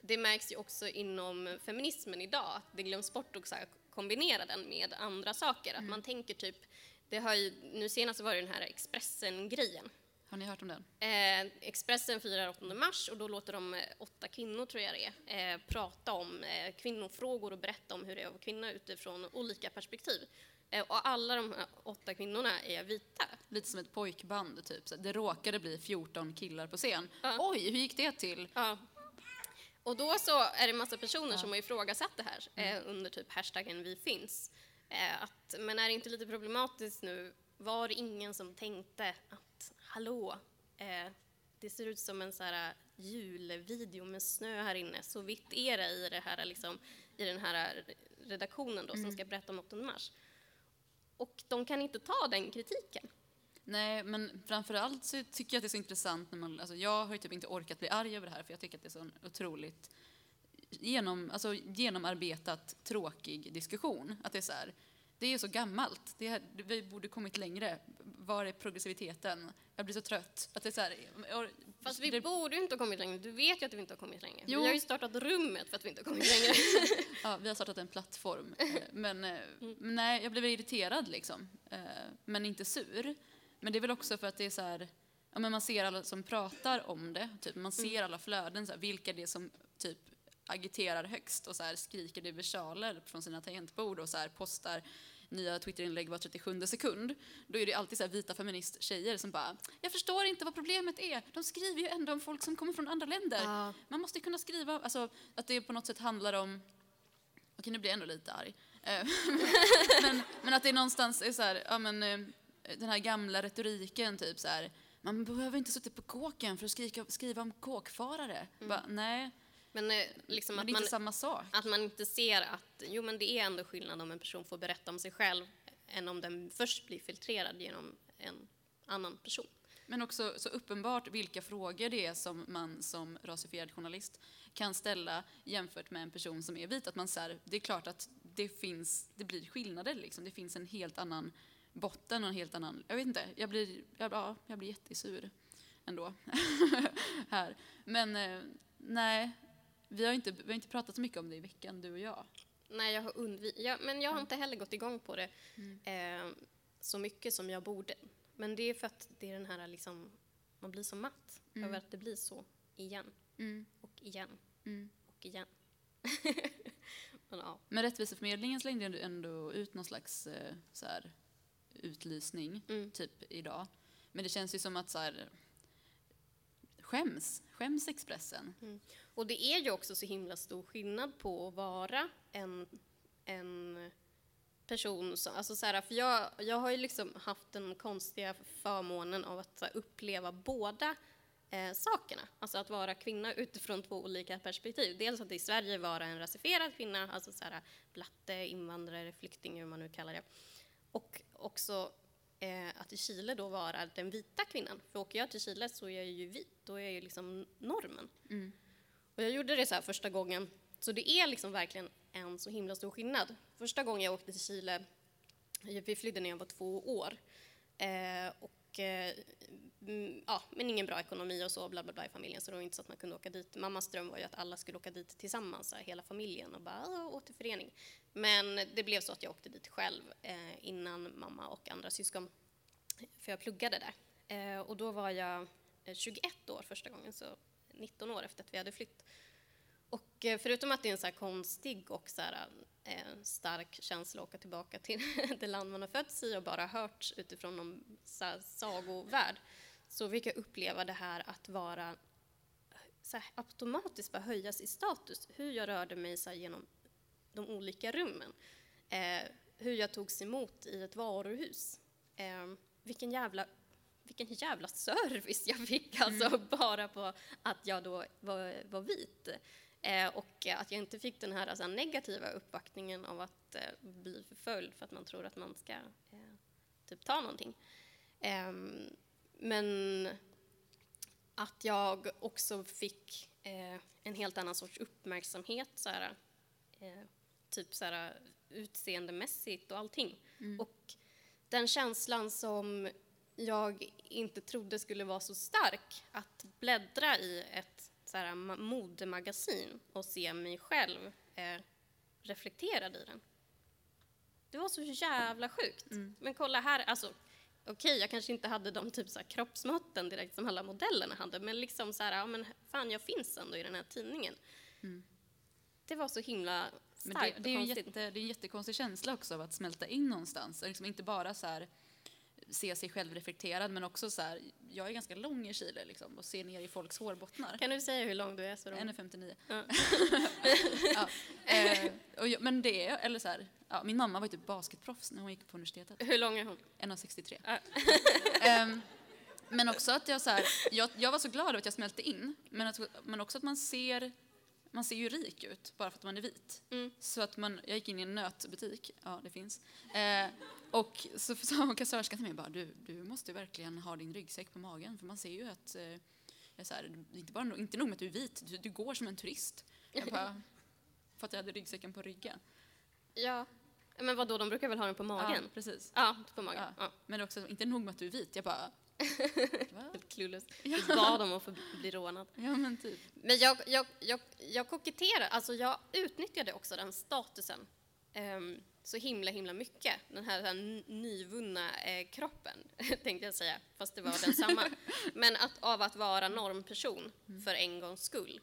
Det märks ju också inom feminismen idag, att det glöms bort att kombinera den med andra saker. Att man tänker typ, det har ju, nu senast var det den här Expressen-grejen. Har ni hört om den? Eh, Expressen firar 8 mars och då låter de eh, åtta kvinnor, tror jag det är, eh, prata om eh, kvinnofrågor och berätta om hur det är att vara kvinna utifrån olika perspektiv. Eh, och alla de här åtta kvinnorna är vita. Lite som ett pojkband typ. Så det råkade bli 14 killar på scen. Ja. Oj, hur gick det till? Ja. Och då så är det massa personer som har ifrågasatt det här eh, under typ hashtaggen vi finns. Eh, att, men är det inte lite problematiskt nu? Var det ingen som tänkte att hallå, eh, det ser ut som en så här julvideo med snö här inne. Så vitt är det i, det här, liksom, i den här redaktionen då, som ska berätta om 8 mars. Och de kan inte ta den kritiken. Nej, men framförallt så tycker jag att det är så intressant när man, alltså jag har ju typ inte orkat bli arg över det här för jag tycker att det är så otroligt genom, alltså genomarbetat tråkig diskussion. Att det är så här, det är så gammalt, det här, vi borde kommit längre. Var är progressiviteten? Jag blir så trött. Att det är så här, och- Fast vi det, borde ju inte ha kommit längre. Du vet ju att vi inte har kommit längre. Jo. Vi har ju startat rummet för att vi inte har kommit längre. ja, vi har startat en plattform. Eh, Men men nej, jag blev irriterad liksom. Eh, Men inte sur. Men det är väl också för att det är så här, ja, men man ser alla som pratar om det, typ. man ser alla flöden, så här, vilka det är som typ agiterar högst och så här skriker det versaler från sina tangentbord och så här postar nya Twitterinlägg var 37 sekund, då är det alltid så här vita feminist-tjejer som bara “jag förstår inte vad problemet är, de skriver ju ändå om folk som kommer från andra länder”. Ja. Man måste ju kunna skriva, alltså att det på något sätt handlar om, okej nu blir jag ändå lite arg, Eh, men, men att det någonstans är så här, ja men eh, den här gamla retoriken typ så här, man behöver inte sitta på kåken för att skrika, skriva om kåkfarare. Bara, nej, Men eh, liksom men att det är man, inte samma sak. att man inte ser att jo, men det är ändå skillnad om en person får berätta om sig själv än om den först blir filtrerad genom en annan person. Men också så uppenbart vilka frågor det är som man som rasifierad journalist kan ställa jämfört med en person som är vit. Att man så här, det är klart att det finns, det blir skillnader liksom. Det finns en helt annan botten och en helt annan, jag vet inte, jag blir, jag, ja, jag blir jättesur ändå här. Men eh, nej, vi har, inte, vi har inte pratat så mycket om det i veckan, du och jag. Nej, jag har undvikit. Ja, men jag har inte heller gått igång på det eh, så mycket som jag borde. Men det är för att det är den här liksom, man blir så matt över att det blir så igen Mm. och igen Mm. och igen. men, ja. Men Rättviseförmedlingen slängde ändå ut någon slags eh, så här, utlysning, Mm. typ idag. Men det känns ju som att så här, skäms, skäms Expressen. Och det är ju också så himla stor skillnad på att vara en, en person som, alltså så här, för jag, jag har ju liksom haft den konstiga förmånen av att här, uppleva båda eh, sakerna. Alltså att vara kvinna utifrån två olika perspektiv. Dels att i Sverige vara en rasifierad kvinna, alltså så här, blatte, invandrare, flykting, hur man nu kallar det. Och också eh, att i Chile då vara den vita kvinnan. För åker jag till Chile så är jag ju vit, då är jag ju liksom normen. Mm. Och jag gjorde det så här första gången, så det är liksom verkligen en så himla stor skillnad. Första gången jag åkte till Chile, vi flydde när jag var två år. Eh, och, eh, mm, ja, men ingen bra ekonomi och så, bla bla bla i familjen, så det var inte så att man kunde åka dit. Mammas dröm var ju att alla skulle åka dit tillsammans, här, hela familjen, och bara återförening. Men det blev så att jag åkte dit själv eh, innan mamma och andra syskon, för jag pluggade där. Eh, och då var jag eh, 21 år första gången, så 19 år efter att vi hade flytt. Och eh, förutom att det är en så här konstig och så här, eh, stark känsla att åka tillbaka till det land man har fötts i och bara hört utifrån någon så här, sagovärld, så fick jag uppleva det här att vara eh, så här, automatiskt bara höjas i status. Hur jag rörde mig så här, genom de olika rummen. Eh, hur jag togs emot i ett varuhus. Eh, vilken jävla vilken jävla service jag fick alltså bara på att jag då var, var vit. Eh, och att jag inte fick den här alltså, negativa uppvaktningen av att eh, bli förföljd för att man tror att man ska eh, typ ta någonting. Ehm, men att jag också fick en helt annan sorts uppmärksamhet, så här, typ så här, utseendemässigt och allting. Och den känslan som jag inte trodde skulle vara så stark, att bläddra i ett så här, ma- modemagasin och se mig själv eh, reflekterad i den. Det var så jävla sjukt. Men kolla här, alltså okej, jag kanske inte hade de typ så här kroppsmåtten direkt som alla modellerna hade, men liksom så här, ja men fan jag finns ändå i den här tidningen. Det var så himla Men starkt det, det, är och konstigt. jätte, det är en jättekonstig känsla också av att smälta in någonstans. Liksom inte bara så här, se sig själv reflekterad, men också så här, jag är ganska lång i Chile liksom, och ser ner i folks hårbottnar. Kan du säga hur lång du är? Så de... 1,59. Ja. ja. eh, och jag, men det är, eller så här, ja, min mamma var ju typ basketproffs när hon gick på universitetet. Hur lång är hon? 1,63. Ja. Ehm, men också att jag så här, jag, jag var så glad över att jag smälte in, men, att, men också att man ser, man ser ju rik ut bara för att man är vit. Mm. Så att man, jag gick in i en nötbutik, ja det finns, eh, och så sa kassörskan till mig bara, du, du måste verkligen ha din ryggsäck på magen, för man ser ju att, eh, jag så här, inte, bara, inte nog med att du är vit, du, du går som en turist. Jag bara, för att jag hade ryggsäcken på ryggen. Ja. Men vad då? de brukar väl ha den på magen? Ja, precis. Ja, på magen. Ja. Ja. Men också, inte nog med att du är vit, jag bara? Helt clueless. Du bad om att få bli rånad. Ja men typ. Men jag, jag, jag, jag koketterade, alltså jag utnyttjade också den statusen ehm, så himla, himla mycket. Den här, här nyvunna eh, kroppen, tänkte jag säga, fast det var densamma. Men att, av att vara normperson för en gångs skull.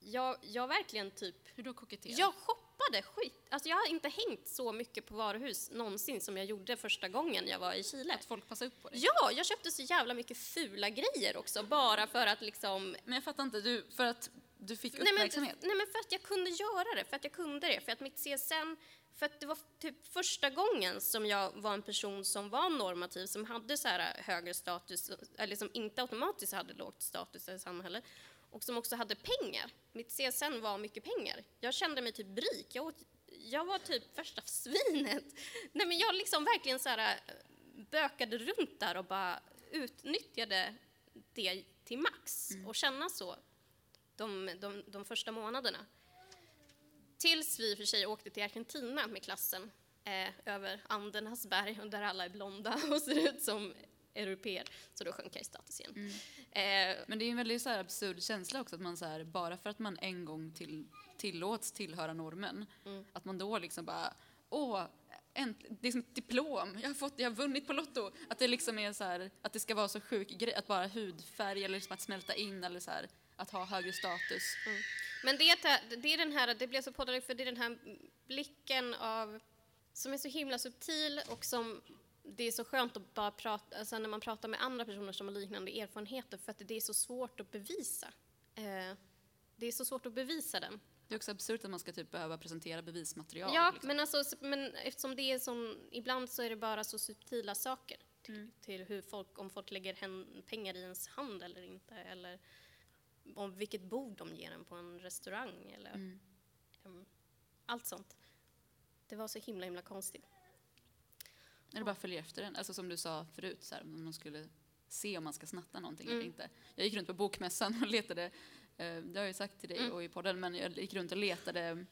jag, jag verkligen typ Hur då kokettera? Jag shoppade skit. Alltså jag har inte hängt så mycket på varuhus någonsin som jag gjorde första gången jag var i Chile. Att folk passar upp på det? Ja, jag köpte så jävla mycket fula grejer också bara för att liksom... Men jag fattar inte, du, för att du fick Nej men, uppmärksamhet? nej men för att jag kunde göra det, för att jag kunde det, för att mitt CSN, för att det var typ första gången som jag var en person som var normativ, som hade så här högre status, eller som inte automatiskt hade lågt status i samhället, och som också hade pengar. Mitt CSN var mycket pengar. Jag kände mig typ rik. Jag, åt, jag var typ värsta svinet. Nej men jag liksom verkligen så här bökade runt där och bara utnyttjade det till max och känna så de, de, de första månaderna. Tills vi i och för sig åkte till Argentina med klassen eh, över Andernas berg och där alla är blonda och ser ut som europeer. Så då sjönk jag i status igen. Eh, Men det är en väldigt så här absurd känsla också att man så här, bara för att man en gång till, tillåts tillhöra normen, Mm. att man då liksom bara, åh, änt- det är som ett diplom, jag har, fått, jag har vunnit på Lotto. Att det liksom är så här, att det ska vara så sjuk grej, att bara hudfärg eller liksom att smälta in eller så här, att ha högre status. Men det, är- det är den här, det blev så påtagligt för det är den här blicken av, som är så himla subtil och som det är så skönt att bara prata, alltså när man pratar med andra personer som har liknande erfarenheter för att det är så svårt att bevisa. Eh, det är så svårt att bevisa den. Det är också absurt att man ska typ behöva presentera bevismaterial. Ja, liksom. men, alltså, men eftersom det är sån, ibland så är det bara så subtila saker till, Mm. till hur folk, om folk lägger hän, pengar i ens hand eller inte, eller om vilket bord de ger en på en restaurang, eller Mm. allt sånt. Det var så himla, himla konstigt. Eller bara följer efter den. Alltså som du sa förut, så här, om man skulle se om man ska snatta någonting Mm. eller inte. Jag gick runt på bokmässan och letade, eh, det har jag ju sagt till dig Mm. och i podden, men jag gick runt och letade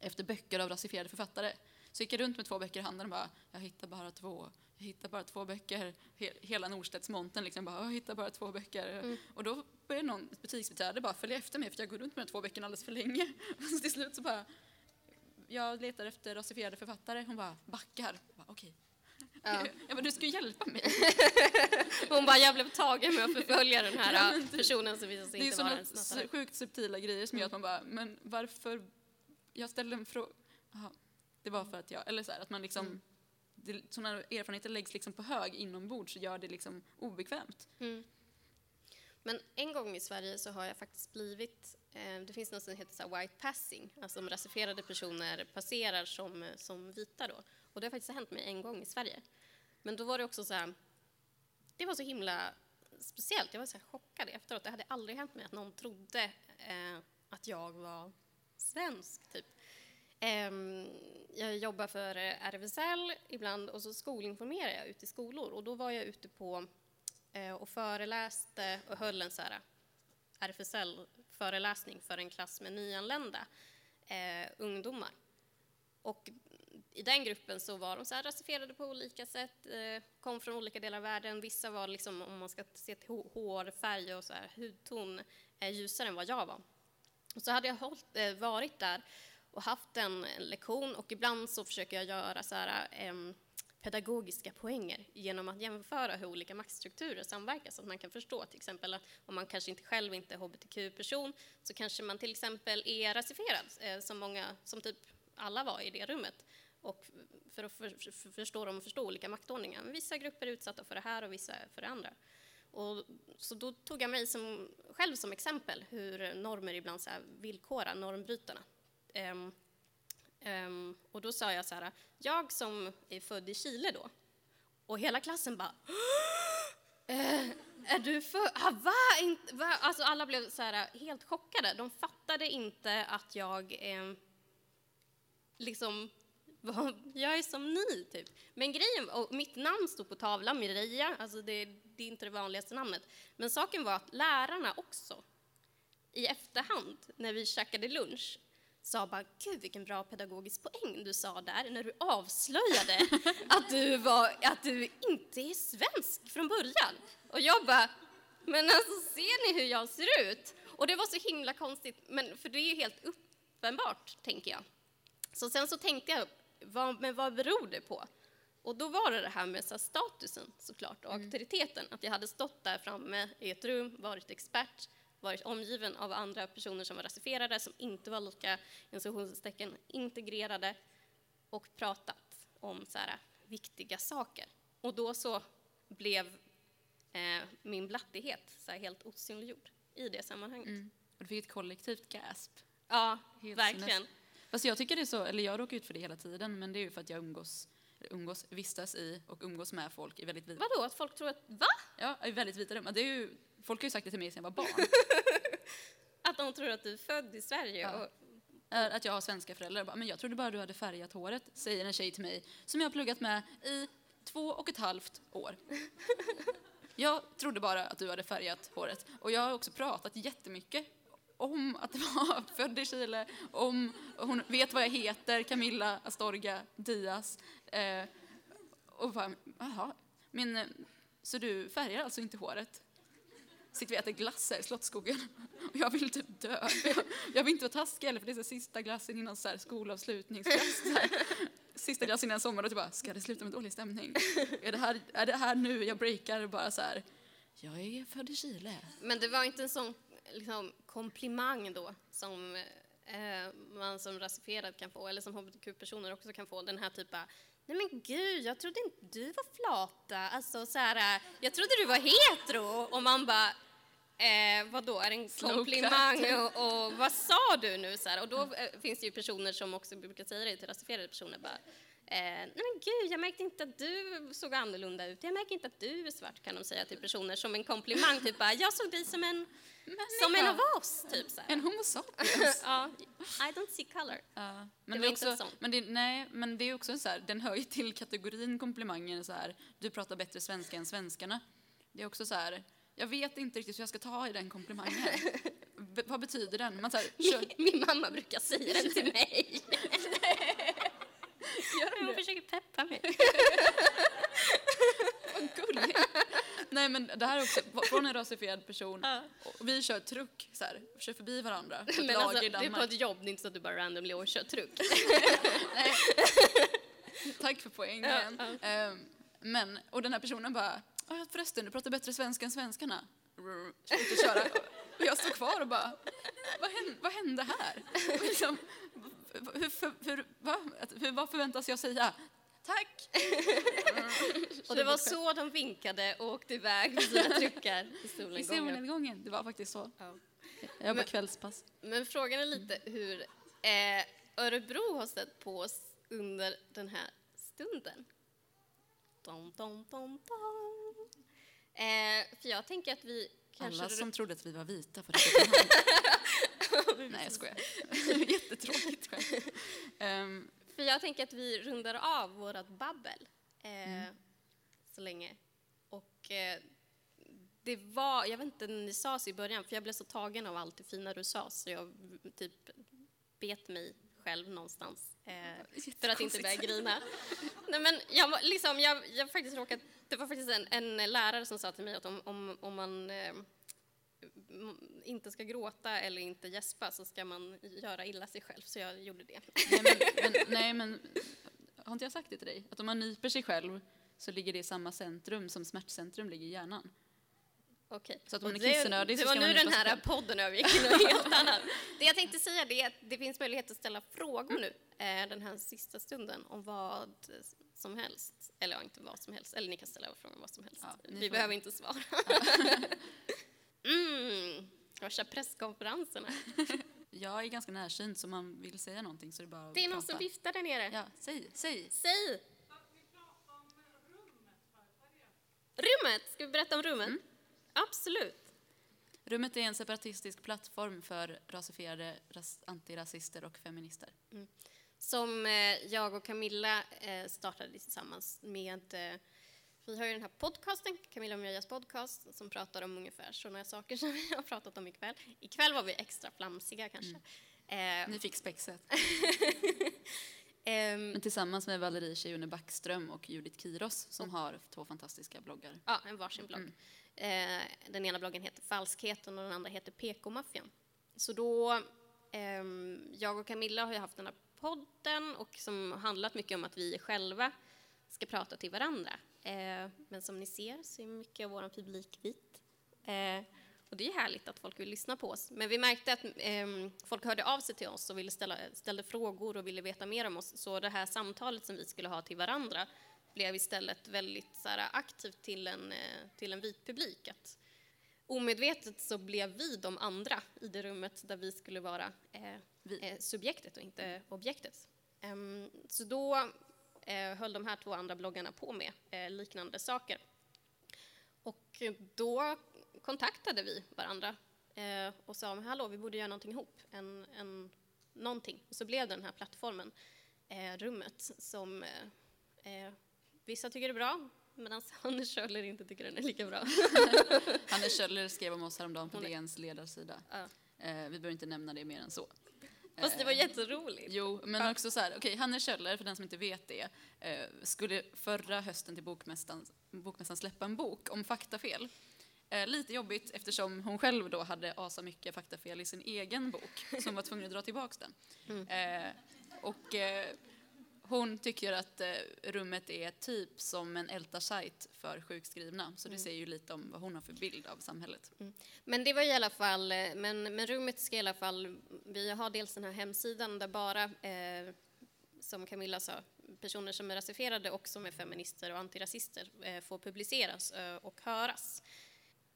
efter böcker av rasifierade författare. Så gick jag runt med två böcker i handen och bara, jag hittar bara två. Jag hittar bara två böcker. He hela Norstedtsmontern liksom bara, jag hittar bara två böcker. Mm. Och då började någon butiksbiträde bara följa efter mig för jag går runt med de två böckerna alldeles för länge. Så till slut så bara, jag letar efter rasifierade författare. Hon bara backar. Okej. Ja. Jag bara, du ska hjälpa mig. Hon bara, jag blev tagen med att förfölja den här Ja, personen som visade sig Det är inte vara en snattare. su- sjukt subtila grejer som gör att man bara, men varför? Jag ställde en fråga. Det var för att jag, eller så här, att man liksom, Mm det, sådana erfarenheter läggs liksom på hög inombords och gör det liksom obekvämt. Mm. Men en gång i Sverige så har jag faktiskt blivit, eh, det finns något som heter så här white passing, alltså om rasifierade personer passerar som, eh, som vita då. Och det har faktiskt hänt mig en gång i Sverige. Men då var det också så här, det var så himla speciellt, jag var så här chockad efteråt. Det hade aldrig hänt mig att någon trodde eh, att jag var svensk, typ. Ehm, jag jobbar för eh, RFSL ibland och så skolinformerar jag ute i skolor och då var jag ute på eh, och föreläste och höll en så här eh, RFSL-föreläsning för en klass med nyanlända eh, ungdomar. Och i den gruppen så var de så här rasifierade på olika sätt, eh, kom från olika delar av världen. Vissa var, liksom, om man ska se till hårfärg och så här, hudton, eh, ljusare än vad jag var. Och så hade jag hållit, eh, varit där och haft en, en lektion och ibland så försöker jag göra så här, em, pedagogiska poänger genom att jämföra hur olika maktstrukturer samverkar så att man kan förstå till exempel att om man kanske inte själv inte är hbtq-person så kanske man till exempel är rasifierad eh, som många, som typ alla var i det rummet och för att för, för, förstå dem och förstå olika maktordningar. Vissa grupper är utsatta för det här och vissa för det andra. Och, så då tog jag mig som, själv som exempel hur normer ibland så här villkorar normbrytarna. Um, um, och då sa jag så här, jag som är född i Chile då, och hela klassen bara äh, är du för... Ah, va? Va? Alltså alla blev så här helt chockade. De fattade inte att jag eh, liksom var, jag är som ni, typ. Men grejen, och mitt namn stod på tavlan, Mireia, alltså det, det är inte det vanligaste namnet. Men saken var att lärarna också, i efterhand, när vi käkade lunch, sa bara, gud vilken bra pedagogisk poäng du sa där, när du avslöjade att du, var, att du inte är svensk från början. Och jag bara, men alltså ser ni hur jag ser ut? Och det var så himla konstigt, men, för det är ju helt uppenbart, tänker jag. Så sen så tänkte jag, vad, men vad beror det på? Och då var det det här med så här, statusen såklart och auktoriteten. Att jag hade stått där framme i ett rum, varit expert, varit omgiven av andra personer som var rasifierade, som inte var lika institutionstecken integrerade och pratat om så här, viktiga saker. Och då så blev eh, min blattighet så här, helt osynliggjord i det sammanhanget. Mm. Och du fick ett kollektivt gasp. Ja, Helt verkligen. Fast jag tycker det är så, eller jag råkar ut för det hela tiden, men det är ju för att jag umgås, umgås vistas i och umgås med folk i väldigt vita, Vadå, att folk tror att, va? ja, i väldigt vita rum. Det är ju, folk har ju sagt det till mig sedan jag var barn. Att de tror att du är född i Sverige? Ja. Och, att jag har svenska föräldrar. Bara, men jag trodde bara du hade färgat håret, säger en tjej till mig som jag har pluggat med i två och ett halvt år. Jag trodde bara att du hade färgat håret. Och jag har också pratat jättemycket om att vara född i Chile, om hon vet vad jag heter, Camilla Astorga Diaz. Eh, och bara, jaha, min, eh, så du färgar alltså inte håret? Sitter vi och äter glass i Slottsskogen och jag vill typ dö. Jag, jag vill inte vara taskig heller för det är så sista glassen innan så här skolavslutningsglass. Så här. Sista glassen innan sommaren och typ bara, ska det sluta med dålig stämning? Är det här, är det här nu jag breakar bara så här, jag är född i Chile. men det var inte en sån liksom, komplimang då som eh, man som rasifierad kan få, eller som hbtq-personer också kan få, den här typen Nej men gud, jag trodde inte du var flata. Alltså så här, eh, jag trodde du var hetero. Och man bara, eh, vadå, är det en Slow komplimang? clap. Och, och vad sa du nu? Så här, och då eh, finns det ju personer som också brukar säga det till rasifierade personer. Bara, eh, Nej men gud, jag märkte inte att du såg annorlunda ut. Jag märker inte att du är svart, kan de säga till personer som en komplimang. Typ bara, jag såg dig som en, som en av oss. Typ så här. En homo sapiens. ja, I don't see color. Ja, men, Det det är också, men, det, nej, men det är också så här, den hör ju till kategorin komplimanger så här, du pratar bättre svenska än svenskarna. Det är också så här, jag vet inte riktigt hur jag ska ta i den komplimangen. B- vad betyder den? Man så här, kör, Min mamma brukar säga den till mig. Hon försöker peppa mig. vad gullig. Nej men det här är också från en rasifierad person. Ja. Vi kör truck så här, kör förbi varandra Men alltså, det är på ett jobb, det är inte så att du bara randomly och kör truck. Tack för poängen. Ja, Ehm, men, och den här personen bara, "Ah, förresten du pratar bättre svenska än svenskarna. Sluta köra. Och jag står kvar och bara, vad hände, vad hände här? Liksom, hur, för, hur, va? Hur, vad förväntas jag säga? Tack! Och det var så de vinkade och åkte iväg med sina truckar i I solnedgången. Det var faktiskt så. Ja. Jag Men- kvällspass. Men frågan är lite hur eh, Örebro har sett på oss under den här stunden. Dom, dom, dom, dom. Eh, för jag tänker att vi kanske... Alla som trodde att vi var vita för att Nej, jag skojar. Jättetråkigt skämt. Ehm, För jag tänker att vi rundar av vårat babbel eh, så länge. Och eh, det var, jag vet inte när ni sa så i början, för jag blev så tagen av allt det fina du sa så jag typ bet mig själv någonstans eh, för att inte börja grina. Nej, men jag, liksom, jag, jag faktiskt råkat, det var faktiskt en, en lärare som sa till mig att om, om, om man eh, inte ska gråta eller inte gäspa så ska man göra illa sig själv, så jag gjorde det. nej, men, men, nej, men har inte jag sagt det till dig? Att om man nyper sig själv så ligger det i samma centrum som smärtcentrum ligger i hjärnan. Okej. Så att om man är kissnödig det så var ska nu man den nypa sig här själv. podden övergick till något helt annat. Det jag tänkte säga det är att det finns möjlighet att ställa frågor nu eh, den här sista stunden om vad som helst. Eller ja, inte vad som helst. Eller ni kan ställa frågor om vad som helst. Ja, Vi får- behöver inte svara. mm, värsta presskonferenserna. Jag är ganska närsynt så om man vill säga någonting så är det bara att Det är någon prata. som viftar där nere. Ja, säg, säg. Säg! Rummet! Ska vi berätta om rummet? Mm. Absolut. Rummet är en separatistisk plattform för rasifierade ras- antirasister och feminister. som eh, jag och Camilla eh, startade tillsammans med eh, vi har ju den här podcasten, Camilla och Mirias podcast, som pratar om ungefär sådana saker som vi har pratat om ikväll. Ikväll var vi extra flamsiga kanske. Eh, Ni fick spexet. ehm, Men tillsammans med Valerie Tjejune Backström och Judith Kiros som har två fantastiska bloggar. ja, en varsin blogg. Eh, den ena bloggen heter Falskheten och den andra heter PK-maffian. Så då, ehm, jag och Camilla har ju haft den här podden och som handlat mycket om att vi själva ska prata till varandra. Eh, men som ni ser så är mycket av vår publik vit. Eh, och det är härligt att folk vill lyssna på oss. Men vi märkte att ehm, folk hörde av sig till oss och ville ställa, ställde frågor och ville veta mer om oss. Så det här samtalet som vi skulle ha till varandra blev istället väldigt så här, aktivt till en, eh, till en vit publik. Att omedvetet så blev vi de andra i det rummet där vi skulle vara eh, eh, subjektet och inte objektet. Ehm, så då eh, höll de här två andra bloggarna på med eh, liknande saker. Och då kontaktade vi varandra eh, och sa hallå, vi borde göra någonting ihop, en, en, någonting. Och så blev det den här plattformen, eh, Rummet, som eh, eh vissa tycker är bra, medan Hanne Schöller inte tycker den är lika bra. Hanne Schöller skrev om oss häromdagen på DNs ledarsida. Ja. Eh, vi behöver inte nämna det mer än så. Fast det var eh, jätteroligt. Jo, men ja. också så här, okej, okay, Hanne Kjöller, för den som inte vet det, eh, skulle förra hösten till Bokmässan, Bokmässan släppa en bok om faktafel. Eh, lite jobbigt eftersom hon själv då hade asa mycket faktafel i sin egen bok, så hon var tvungen att dra tillbaka den. Mm. Och hon tycker att eh, rummet är typ som en Elta-sajt för sjukskrivna, så det mm. säger ju lite om vad hon har för bild av samhället. Mm. Men det var i alla fall, eh, men, men rummet ska i alla fall, vi har dels den här hemsidan där bara, eh, som Camilla sa, personer som är rasifierade och som är feminister och antirasister eh, får publiceras eh, och höras.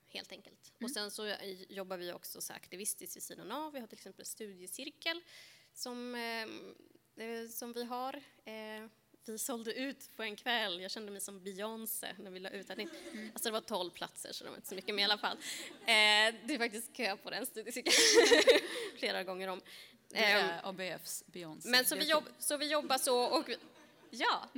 Helt enkelt. Mm. Och sen så jobbar vi också så aktivistiskt vid sidan av. Vi har till exempel studiecirkel som eh, Eh, som vi har. Eh, vi sålde ut på en kväll. Jag kände mig som Beyoncé när vi la ut. Alltså det var tolv platser så det var inte så mycket, men i alla fall. Eh, det är faktiskt kö på den studiecirkeln flera gånger om. Det är ehm, ABFs Beyoncé. Men så vi, jobb, så vi jobbar så och ja.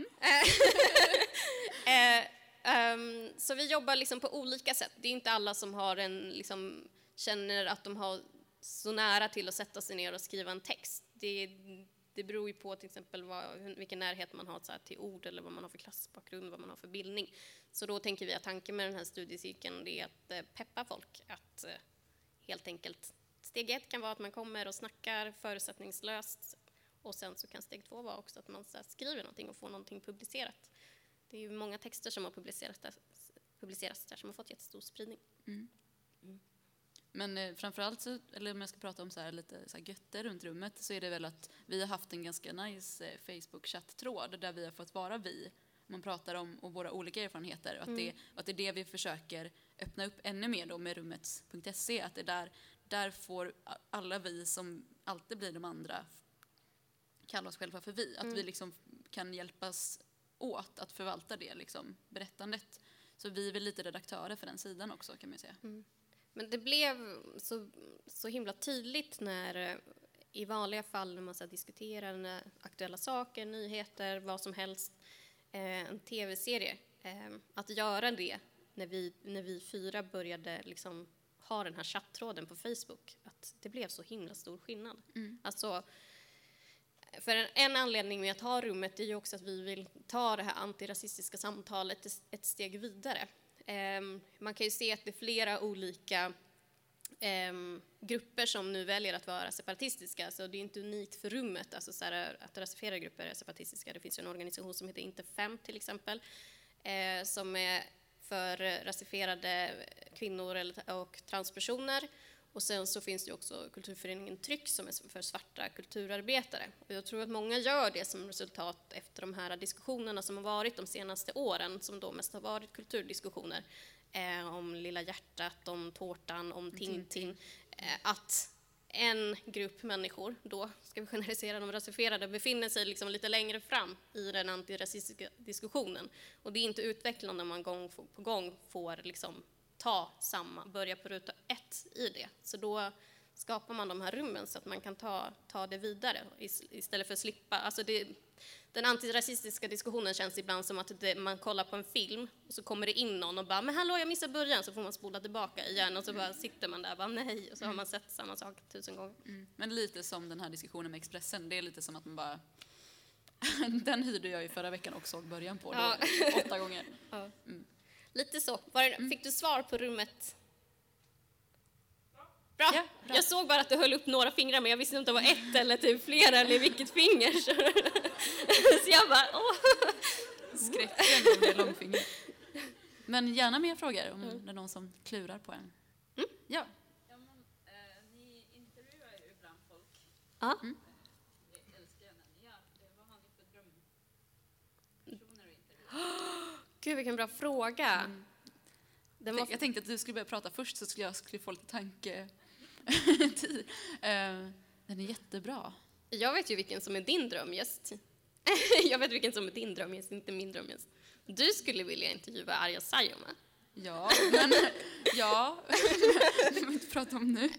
Mm. um, så vi jobbar liksom på olika sätt. Det är inte alla som har en, liksom, känner att de har så nära till att sätta sig ner och skriva en text. Det, det beror ju på till exempel vad, vilken närhet man har så här, till ord eller vad man har för klassbakgrund, vad man har för bildning. Så då tänker vi att tanken med den här studiecirkeln är att eh, peppa folk att eh, helt enkelt Steg ett kan vara att man kommer och snackar förutsättningslöst och sen så kan steg två vara också att man så skriver någonting och får någonting publicerat. Det är ju många texter som har publicerats där, publicerats där som har fått jättestor spridning. Mm. Mm. Men eh, framförallt, så, eller om jag ska prata om så här, lite så här götter runt rummet, så är det väl att vi har haft en ganska nice eh, Facebook-chatt-tråd där vi har fått vara vi. Man pratar om och våra olika erfarenheter och att, mm. det, och att det är det vi försöker öppna upp ännu mer då med rummets.se. Att det där, där får alla vi som alltid blir de andra kalla oss själva för vi. Att mm. vi liksom kan hjälpas åt att förvalta det liksom, berättandet. Så vi är väl lite redaktörer för den sidan också kan man säga. Mm. Men det blev så, så himla tydligt när i vanliga fall när man så diskuterar aktuella saker, nyheter, vad som helst, eh, en tv-serie, eh, att göra det när vi, när vi fyra började liksom ha den här chattråden på Facebook, att det blev så himla stor skillnad. Mm. Alltså, för en, en, anledning med att ha rummet är ju också att vi vill ta det här antirasistiska samtalet ett steg vidare. Ehm, man kan ju se att det är flera olika ehm, grupper som nu väljer att vara separatistiska, så det är inte unikt för rummet alltså så här, att rasifierade grupper är separatistiska. Det finns ju en organisation som heter Interfem till exempel, eh, som är för rasifierade kvinnor och transpersoner och sen så finns det också kulturföreningen Tryck som är för svarta kulturarbetare. Och jag tror att många gör det som resultat efter de här diskussionerna som har varit de senaste åren, som då mest har varit kulturdiskussioner eh, om Lilla hjärtat, om tårtan, om Tintin. Eh, att en grupp människor, då ska vi generalisera de rasifierade, befinner sig liksom lite längre fram i den antirasistiska diskussionen. Och det är inte utvecklande om man gång på gång får liksom ta samma, börja på ruta ett i det. Så då skapar man de här rummen så att man kan ta, ta det vidare istället för att slippa. Alltså det, den antirasistiska diskussionen känns ibland som att det, man kollar på en film och så kommer det in någon och bara “men hallå, jag missade början” så får man spola tillbaka igen och så bara sitter man där och bara “nej” och så har man sett samma sak tusen gånger. Mm. Men lite som den här diskussionen med Expressen, det är lite som att man bara den hyrde jag ju förra veckan och såg början på, då, ja. åtta gånger. Ja. Mm. Lite så. Det, mm. fick du svar på rummet? Bra. Ja, bra. Jag såg bara att du höll upp några fingrar, men jag visste inte om det var ett eller typ flera eller vilket finger. Så, jag bara, åh. Skräcken är långfinger. Men gärna mer frågor om mm. det är någon som klurar på en. Mm. Ja. ja men, eh, ni intervjuar ju ibland folk. Ja. Mm. Det älskar jag när ni gör. Det- Vad har ni för drömpersoner att intervjua? Gud, vilken bra fråga. Den var, Tänk- Jag tänkte att du skulle börja prata först så skulle jag skulle få lite tanke... Eh, Den är jättebra. jag vet ju vilken som är din drömgäst. jag vet vilken som är din drömgäst, inte min drömgäst. Du skulle vilja intervjua Arja Saijonmaa. Ja, men... Ja. Det vill vi inte prata om nu.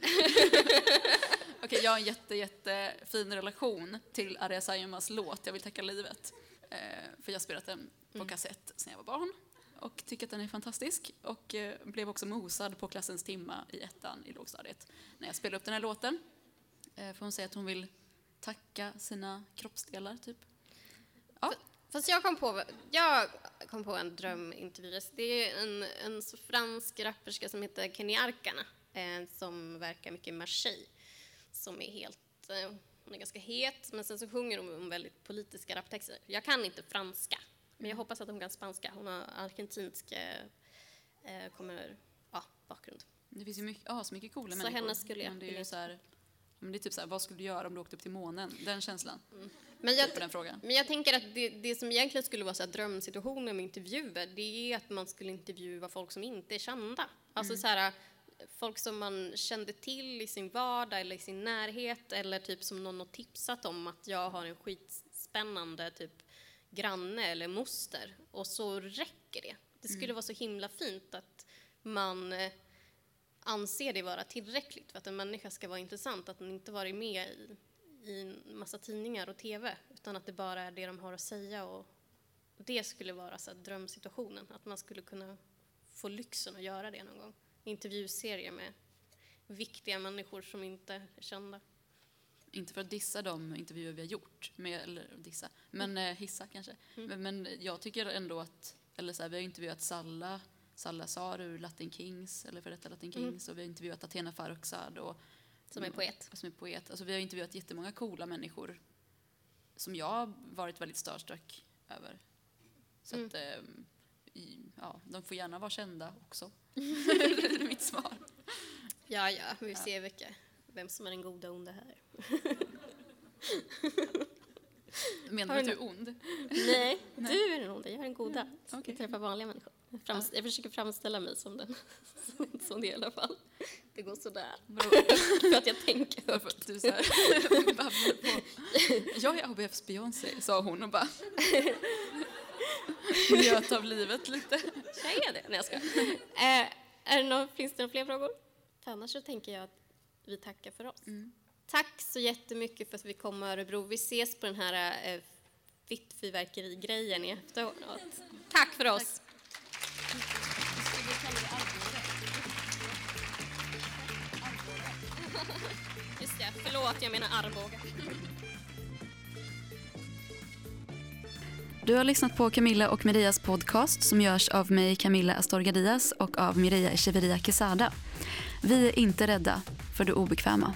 Okej, jag har en jätte, jättefin relation till Arja Saijonmaas låt Jag vill tacka livet. Eh, för jag har spelat den på kassett sedan jag var barn och tycker att den är fantastisk och eh, blev också mosad på klassens timma i ettan i lågstadiet när jag spelade upp den här låten. Eh, för hon säger att hon vill tacka sina kroppsdelar, typ. Ja, Fast jag kom på, jag kom på en drömintervju. Det är en, en fransk rapperska som heter Kenny Arkana eh, som verkar mycket i Marseille. Som är helt, eh, hon är ganska het, men sen så sjunger hon om väldigt politiska raptexter. Jag kan inte franska, men jag hoppas att hon kan spanska. Hon har argentinsk eh, eh, kommer, ja, bakgrund. Det finns ju mycket, ja, så mycket coola Så människor. henne skulle jag men det är ju så här, men det är typ så här, vad skulle du göra om du åkte upp till månen? Den känslan. Men jag, På den frågan. Men jag tänker att det, det som egentligen skulle vara så här drömsituationer med intervjuer, det är att man skulle intervjua folk som inte är kända. Alltså så här, folk som man kände till i sin vardag eller i sin närhet eller typ som någon har tipsat om att jag har en skitspännande typ granne eller moster och så räcker det. Det skulle vara så himla fint att man eh, anser det vara tillräckligt för att en människa ska vara intressant, att den inte varit med i, i en massa tidningar och tv, utan att det bara är det de har att säga. Och det skulle vara så drömsituationen, att man skulle kunna få lyxen att göra det någon gång. Intervjuserier med viktiga människor som inte är kända. Inte för att dissa de intervjuer vi har gjort, med, eller dissa, men eh, hissa kanske. Men, men jag tycker ändå att, eller så här, vi har intervjuat Salla, Salla Sar ur Latin Kings, eller för detta Latin Kings, och vi har intervjuat Athena Farrokhzad och Som är poet. Som är poet. Alltså, vi har intervjuat jättemånga coola människor som jag har varit väldigt starstruck över. Så att, ehm, ja, de får gärna vara kända också. det är mitt svar. Ja, ja, vi ser vilka, vem som är den goda och onda här. Menar du att du är ond? Nej, du är den onda, jag är den goda. okej. Jag träffar vanliga människor. Jag, frams- jag försöker framställa mig som den, som det i alla fall. Det går sådär. För att jag tänker högt. du så här på. Jag är ABFs Beyoncé, sa hon och bara njöt av livet lite. Jag är det. Nej, jag ska. Eh, är det någon, finns det några fler frågor? För annars så tänker jag att vi tackar för oss. Tack så jättemycket för att vi kom Örebro. Vi ses på den här eh, fittfyrverkerigrejen i efteråt. Tack för oss. Just det, förlåt, jag menar Arboga. Du har lyssnat på Camilla och Mirias podcast som görs av mig Camilla Astorga Diaz och av Miria Echeveria Quesada. Vi är inte rädda för det obekväma.